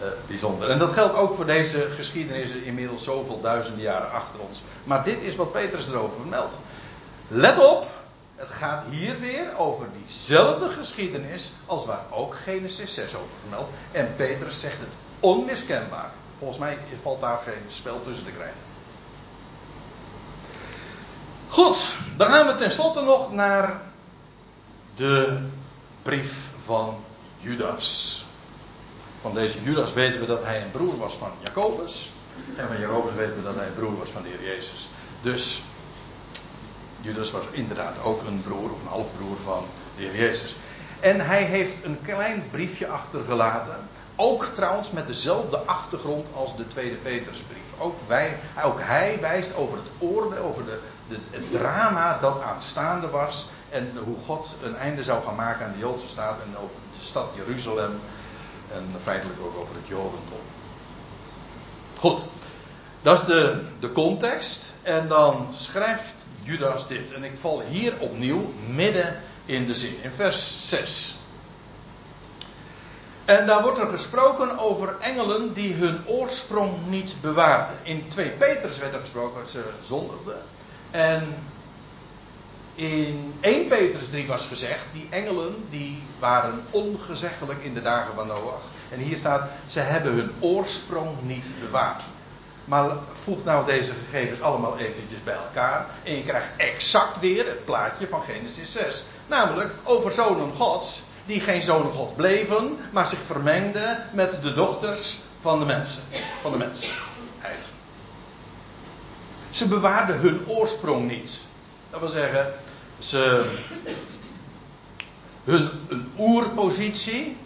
uh, bijzonder. En dat geldt ook voor deze geschiedenissen inmiddels zoveel duizenden jaren achter ons. Maar dit is wat Petrus erover vermeldt. Let op, het gaat hier weer over diezelfde geschiedenis als waar ook Genesis 6 over vermeldt. En Petrus zegt het onmiskenbaar. Volgens mij valt daar geen spel tussen te krijgen. Goed, dan gaan we tenslotte nog naar de brief van Judas. Van deze Judas weten we dat hij een broer was van Jacobus. En van Jacobus weten we dat hij een broer was van de Heer Jezus. Dus Judas was inderdaad ook een broer of een halfbroer van de Heer Jezus. En hij heeft een klein briefje achtergelaten. Ook trouwens met dezelfde achtergrond als de tweede Petersbrief. Ook, wij, ook hij wijst over het oordeel, over de, de, het drama dat aanstaande was. En hoe God een einde zou gaan maken aan de Joodse staat en over de stad Jeruzalem. En feitelijk ook over het Jodendom. Goed, dat is de, de context. En dan schrijft Judas dit. En ik val hier opnieuw midden in de zin, in vers 6. En daar wordt er gesproken over engelen die hun oorsprong niet bewaarden. In 2 Peters werd er gesproken, ze zondigden. En in 1 Petrus 3 was gezegd, die engelen die waren ongezeggelijk in de dagen van Noach. En hier staat, ze hebben hun oorsprong niet bewaard. Maar voeg nou deze gegevens allemaal eventjes bij elkaar. En je krijgt exact weer het plaatje van Genesis 6. Namelijk over zonen gods die geen zonen god bleven, maar zich vermengden met de dochters van de mensen. Van de mensheid. Ze bewaarden hun oorsprong niet. Dat wil zeggen, ze hun een oerpositie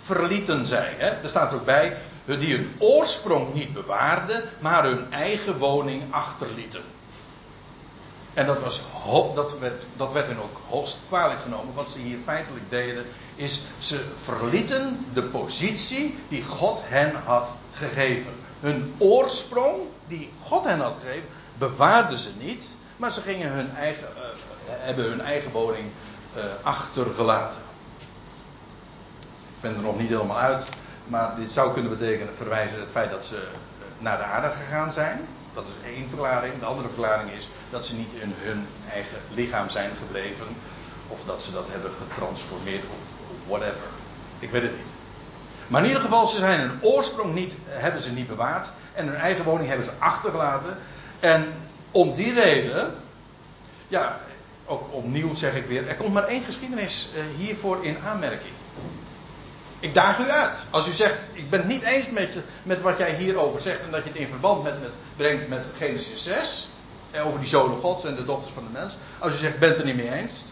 verlieten zij. Hè? Er staat ook bij, die hun oorsprong niet bewaarden, maar hun eigen woning achterlieten. En dat, was, dat, werd, dat werd hen ook hoogst kwalijk genomen. Wat ze hier feitelijk deden, is ze verlieten de positie die God hen had gegeven. Hun oorsprong, die God hen had gegeven, bewaarden ze niet, maar ze gingen hun eigen, uh, hebben hun eigen woning uh, achtergelaten. Ik ben er nog niet helemaal uit, maar dit zou kunnen betekenen, verwijzen het feit dat ze eh, naar de aarde gegaan zijn. Dat is één verklaring. De andere verklaring is dat ze niet in hun eigen lichaam zijn gebleven. Of dat ze dat hebben getransformeerd of whatever. Ik weet het niet. Maar in ieder geval, ze zijn hun oorsprong niet, hebben ze niet bewaard. En hun eigen woning hebben ze achtergelaten. En om die reden, ja, ook opnieuw zeg ik weer, er komt maar één geschiedenis eh, hiervoor in aanmerking. Ik daag u uit. Als u zegt, ik ben het niet eens met, met wat jij hierover zegt en dat je het in verband met, met, brengt met Genesis 6, eh, over die zonen gods en de dochters van de mens. Als u zegt, ik ben het er niet mee eens,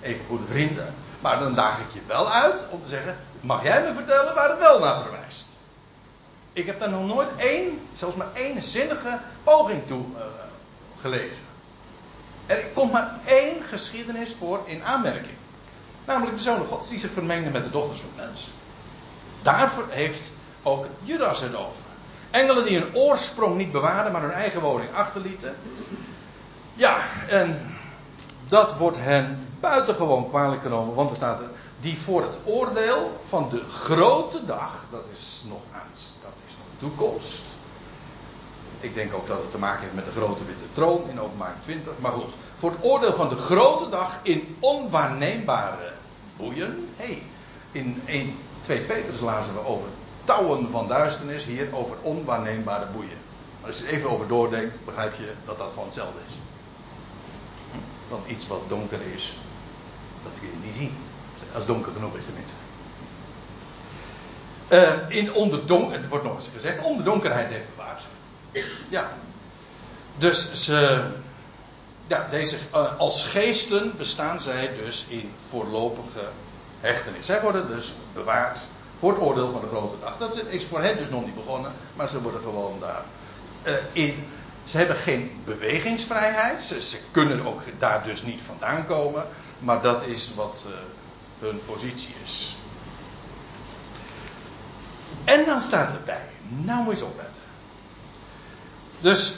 even goede vrienden. Maar dan daag ik je wel uit om te zeggen, mag jij me vertellen waar het wel naar verwijst? Ik heb daar nog nooit één, zelfs maar één zinnige poging toe uh, gelezen. Er komt maar één geschiedenis voor in aanmerking. Namelijk de zonen gods die zich vermengden met de dochters van mens. Daarvoor heeft ook Judas het over. Engelen die hun oorsprong niet bewaarden, maar hun eigen woning achterlieten. Ja, en dat wordt hen buitengewoon kwalijk genomen, want er staat er, die voor het oordeel van de grote dag, dat is nog aan, dat is nog toekomst. Ik denk ook dat het te maken heeft met de grote witte troon in openbaar 20. Maar goed, voor het oordeel van de grote dag in onwaarneembare boeien. hey, in 1, 2 Peters lazen we over touwen van duisternis, hier over onwaarneembare boeien. Als je er even over doordenkt, begrijp je dat dat gewoon hetzelfde is. Want iets wat donker is, dat kun je niet zien. Als donker genoeg is tenminste. Uh, in onderdonker, het wordt nog eens gezegd, onderdonkerheid heeft bewaard. Ja. Dus ze, ja, deze, uh, als geesten bestaan zij dus in voorlopige hechtenis. Zij worden dus bewaard voor het oordeel van de grote dag. Dat is voor hen dus nog niet begonnen, maar ze worden gewoon daar uh, in. Ze hebben geen bewegingsvrijheid. Ze, kunnen ook daar dus niet vandaan komen. Maar dat is wat uh, hun positie is. En dan staat erbij. Nou je opletten. Dus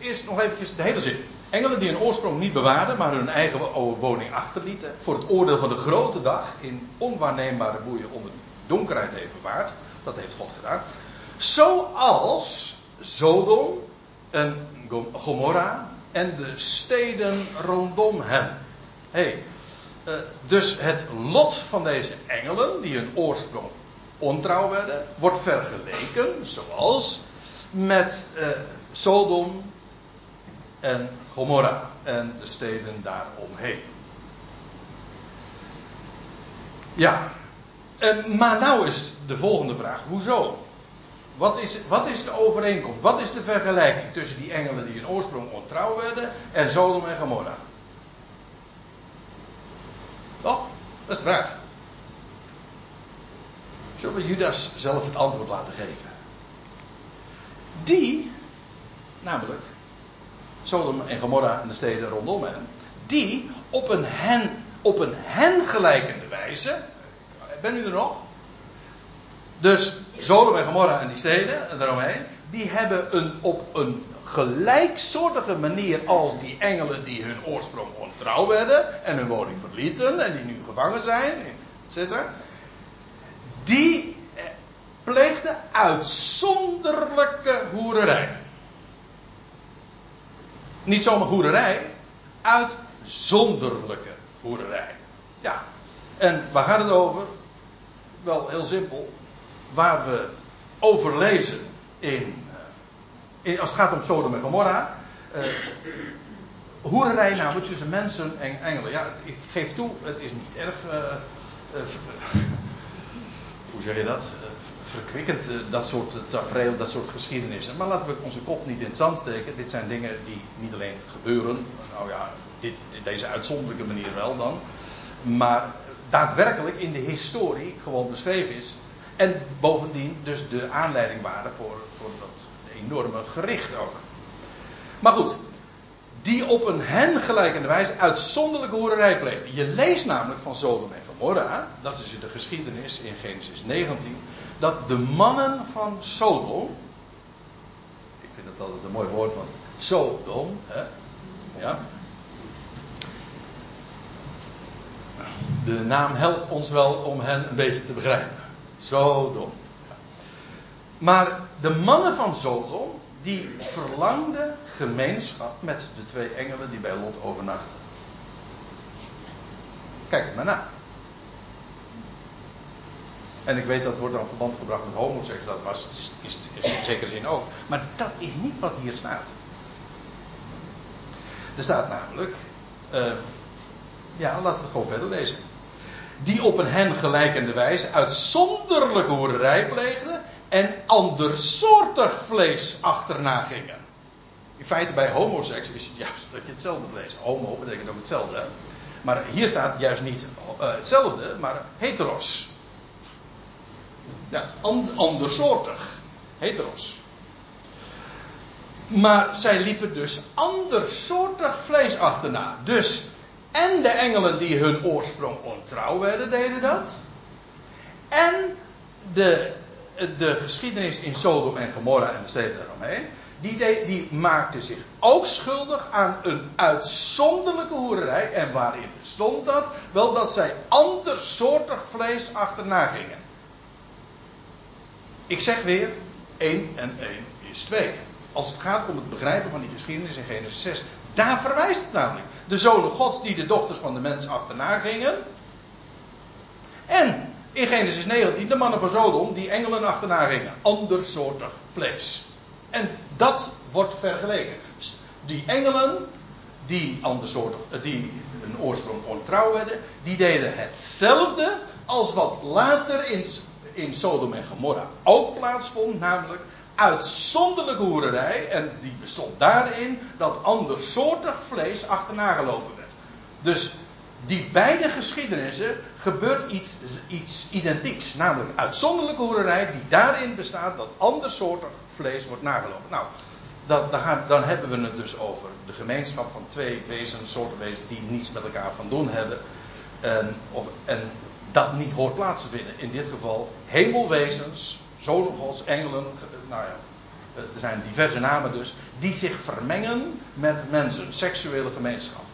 eerst nog eventjes de hele zin. Engelen die hun oorsprong niet bewaarden, maar hun eigen woning achterlieten. Voor het oordeel van de grote dag in onwaarneembare boeien onder donkerheid heeft bewaard. Dat heeft God gedaan. Zoals Sodom en Gomorra en de steden rondom hen. Hey, uh, dus het lot van deze engelen, die hun oorsprong ontrouw werden, wordt vergeleken, zoals met uh, Sodom en Gomorra en de steden daaromheen. Ja, maar nou is de volgende vraag: hoezo? Wat is, wat is de overeenkomst? Wat is de vergelijking tussen die engelen die in oorsprong ontrouw werden en Sodom en Gomorra? Toch? Dat is de vraag. Zullen we Judas zelf het antwoord laten geven? Die, namelijk Sodom en Gomorra en de steden rondom hen, die op een hen, op een hen gelijkende wijze, ben u er nog? Dus Sodom en Gomorra en die steden en daaromheen, die hebben een, op een gelijksoortige manier als die engelen die hun oorsprong ontrouw werden en hun woning verlieten en die nu gevangen zijn, etc. Die pleegden uitzonderlijke hoererij. Niet zomaar hoererij, uitzonderlijke hoererij. Ja, en waar gaat het over? Wel heel simpel waar we over lezen in, eh, als het gaat om Sodom en Gomorra. Uh, hoererij namelijk tussen mensen en engelen. Ja, het, ik geef toe, het is niet erg. Uh, hoe zeg je dat? Verkwikkend, dat soort tafereel, dat soort geschiedenissen. Maar laten we onze kop niet in het zand steken. Dit zijn dingen die niet alleen gebeuren. Nou ja, dit, deze uitzonderlijke manier wel dan. Maar daadwerkelijk in de historie gewoon beschreven is. En bovendien dus de aanleiding waren voor, voor dat enorme gericht ook. Maar goed, die op een hen gelijkende wijze uitzonderlijke hoererij pleegden. Je leest namelijk van Sodom en Gomorra, dat is de geschiedenis in Genesis 19, dat de mannen van Sodom, ik vind dat altijd een mooi woord, want Sodom, hè, ja, de naam helpt ons wel om hen een beetje te begrijpen. Sodom. Maar de mannen van Sodom, die verlangden gemeenschap met de twee engelen die bij Lot overnachten. Kijk het maar na. En ik weet dat wordt dan verband gebracht met homoseks, dat was is, is, in zekere zin ook. Maar dat is niet wat hier staat. Er staat namelijk, uh, ja, laten we het gewoon verder lezen die op een hen gelijkende wijze uitzonderlijke hoererij pleegden en andersoortig vlees achterna gingen. In feite bij homoseks is het juist dat je hetzelfde vlees. Homo betekent ook hetzelfde. Maar hier staat juist niet uh, hetzelfde, maar heteros. Ja, and, andersoortig. Heteros. Maar zij liepen dus andersoortig vlees achterna. Dus en de engelen die hun oorsprong ontrouw werden, deden dat. En de, de geschiedenis in Sodom en Gomorra en de steden daaromheen. Die, de, die maakte zich ook schuldig aan een uitzonderlijke hoererij. En waarin bestond dat? Wel dat zij andersoortig vlees achterna gingen. Ik zeg weer, 1 en 1 is 2. Als het gaat om het begrijpen van die geschiedenis in Genesis 6, daar verwijst het namelijk. De zonen gods die de dochters van de mens achterna gingen. En in Genesis 19 de mannen van Sodom die engelen achterna gingen. Andersoortig vlees. En dat wordt vergeleken. Die engelen die andersoortig, eh, die een oorsprong ontrouw werden, die deden hetzelfde als wat later in, in Sodom en Gomorra ook plaatsvond, namelijk uitzonderlijke hoererij. En die bestond daarin dat andersoortig vlees achterna gelopen werd. Dus die beide geschiedenissen gebeurt iets, iets identieks. Namelijk uitzonderlijke hoererij die daarin bestaat dat andersoortig vlees wordt nagelopen. Nou, dan, dan, dan, hebben we het dus over de gemeenschap van twee wezens, soorten wezens die niets met elkaar van doen hebben. En, of, en dat niet hoort plaats te vinden. In dit geval hemelwezens zonen gods, engelen, nou ja, er zijn diverse namen dus, die zich vermengen met mensen, seksuele gemeenschap.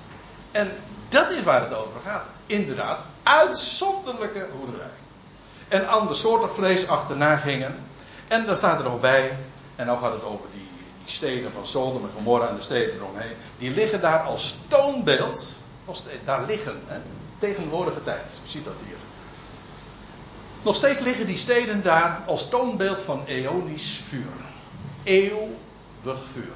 En dat is waar het over gaat. Inderdaad, uitzonderlijke hoerderij. En andersoortig vlees achterna gingen. En daar staat er nog bij, en nou gaat het over die, die steden van Sodom en Gomorra en de steden eromheen. Die liggen daar als toonbeeld, steeds, daar liggen, hè, tegenwoordige tijd. Je ziet dat hier. Nog steeds liggen die steden daar als toonbeeld van eonisch vuur. Eeuwig vuur.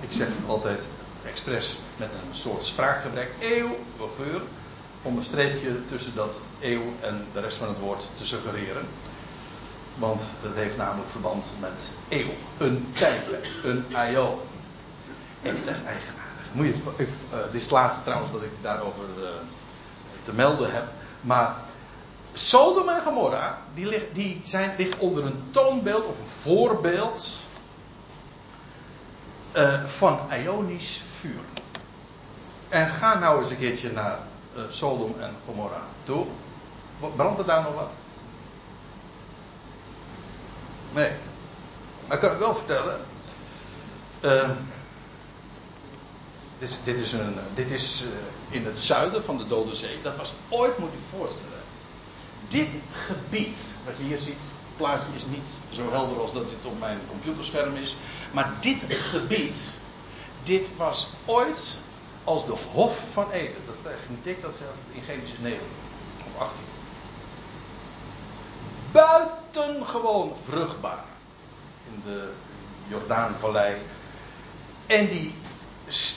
Ik zeg altijd expres met een soort spraakgebrek eeuwig vuur. Om een streepje tussen dat eeuw en de rest van het woord te suggereren. Want het heeft namelijk verband met eeuw. Een tijdlijn. Een aion. En dat is eigenaardig. Moet je, uh, dit is het laatste trouwens dat ik daarover uh, te melden heb. Maar Sodom en Gomorra, die, die zijn, liggen onder een toonbeeld of een voorbeeld uh, van Ionisch vuur. En ga nou eens een keertje naar uh, Sodom en Gomorra toe. Brandt er daar nog wat? Nee. Maar ik kan u wel vertellen. Uh, dit, dit is, een, dit is in het zuiden van de Dode Zee. Dat was ooit, moet je voorstellen dit gebied, wat je hier ziet, het plaatje is niet zo helder als dat dit op mijn computerscherm is. Maar dit gebied, dit was ooit als de Hof van Eden. Dat niet dik, dat staat in Genesis 9 of 18. Buitengewoon vruchtbaar in de Jordaanvallei. En, die,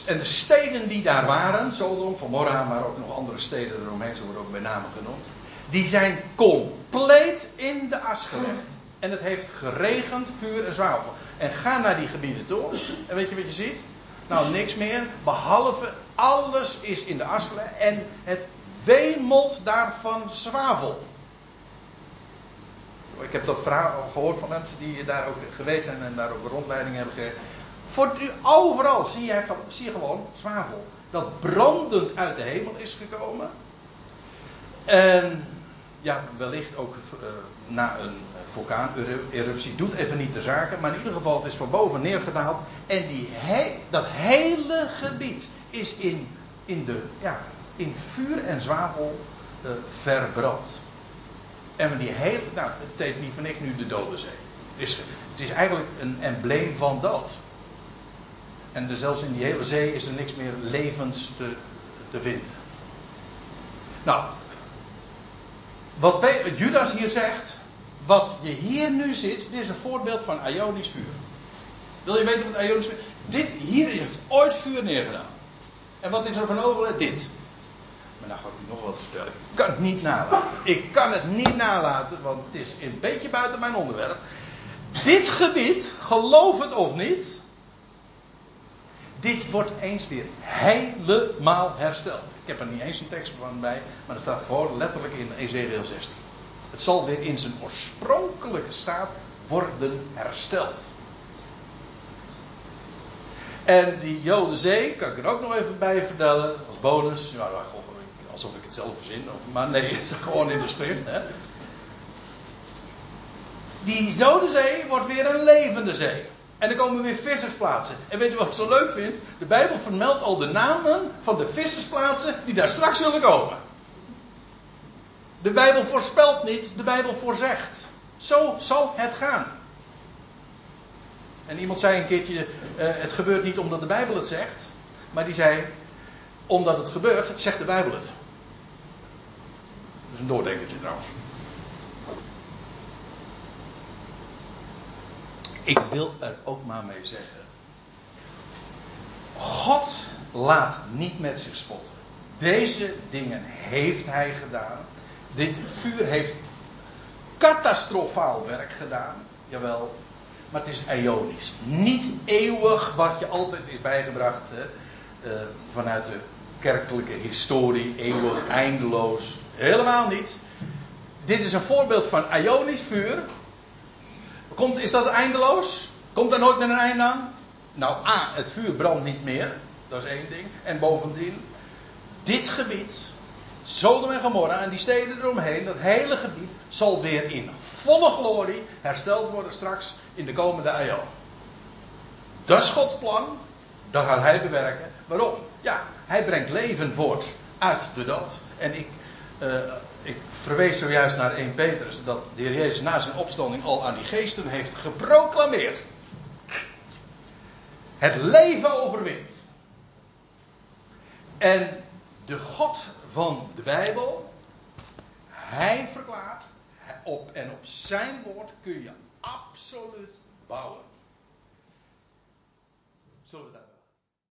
en de steden die daar waren, Sodom, Gomorra, maar ook nog andere steden eromheen, ze worden ook bij name genoemd die zijn compleet in de as gelegd. En het heeft geregend, vuur en zwavel. En ga naar die gebieden toe. En weet je wat je ziet? Nou, niks meer. Behalve alles is in de as. En het wemelt daarvan zwavel. Ik heb dat verhaal gehoord van mensen die daar ook geweest zijn en daar ook rondleiding hebben gegeven. Voor overal zie je, zie je gewoon zwavel. Dat brandend uit de hemel is gekomen. En ja, wellicht ook uh, na een vulkaaneruptie. Doet even niet de zaken. Maar in ieder geval, het is van boven neergedaald. En die dat hele gebied is in, in, de, ja, in vuur en zwavel uh, verbrand. En die hele, nou, het heet niet van niks nu de Dode Zee. Het is, het is eigenlijk een embleem van dood. En dus zelfs in die hele zee is er niks meer levens te, te vinden. Nou, wat Judas hier zegt, wat je hier nu ziet, dit is een voorbeeld van Ionisch vuur. Wil je weten wat Ionisch vuur Dit hier heeft ooit vuur neergedaan. En wat is er van overgebleven? Dit. Maar nou ga ik nog wat vertellen. Ik kan het niet nalaten. Ik kan het niet nalaten, want het is een beetje buiten mijn onderwerp. Dit gebied, geloof het of niet, dit wordt eens weer helemaal hersteld. Ik heb er niet eens een tekst van bij, maar er staat gewoon letterlijk in Ezekiel 16. Het zal weer in zijn oorspronkelijke staat worden hersteld. En die Jodenzee, kan ik er ook nog even bij vertellen, als bonus. Ja, alsof ik het zelf verzin, maar nee, het is gewoon in de schrift. Hè. Die Jodenzee wordt weer een levende zee. En er komen weer vissersplaatsen. En weet u wat ik zo leuk vind? De Bijbel vermeldt al de namen van de vissersplaatsen die daar straks zullen komen. De Bijbel voorspelt niet, de Bijbel voorzegt. Zo zal het gaan. En iemand zei een keertje: uh, het gebeurt niet omdat de Bijbel het zegt. Maar die zei: omdat het gebeurt, zegt de Bijbel het. Dat is een doordenkertje trouwens. Ik wil er ook maar mee zeggen. God laat niet met zich spotten. Deze dingen heeft hij gedaan. Dit vuur heeft catastrofaal werk gedaan. Jawel. Maar het is ionisch. Niet eeuwig wat je altijd is bijgebracht. Hè, uh, vanuit de kerkelijke historie. Eeuwig, eindeloos. Helemaal niet. Dit is een voorbeeld van ionisch vuur. Komt, is dat eindeloos? Komt er nooit meer een einde aan? Nou, A, het vuur brandt niet meer. Dat is één ding. En bovendien, dit gebied, Sodom en Gomorra en die steden eromheen, dat hele gebied zal weer in volle glorie hersteld worden straks in de komende eeuw. Dat is Gods plan. Dat gaat hij bewerken. Waarom? Ja, hij brengt leven voort uit de dood. En ik, uh, ik verwees zojuist naar 1 Petrus dat de Heer Jezus na zijn opstanding al aan die geesten heeft geproclameerd. Het leven overwint. En de God van de Bijbel, hij verklaart, op, en op zijn woord kun je absoluut bouwen. Zullen we dat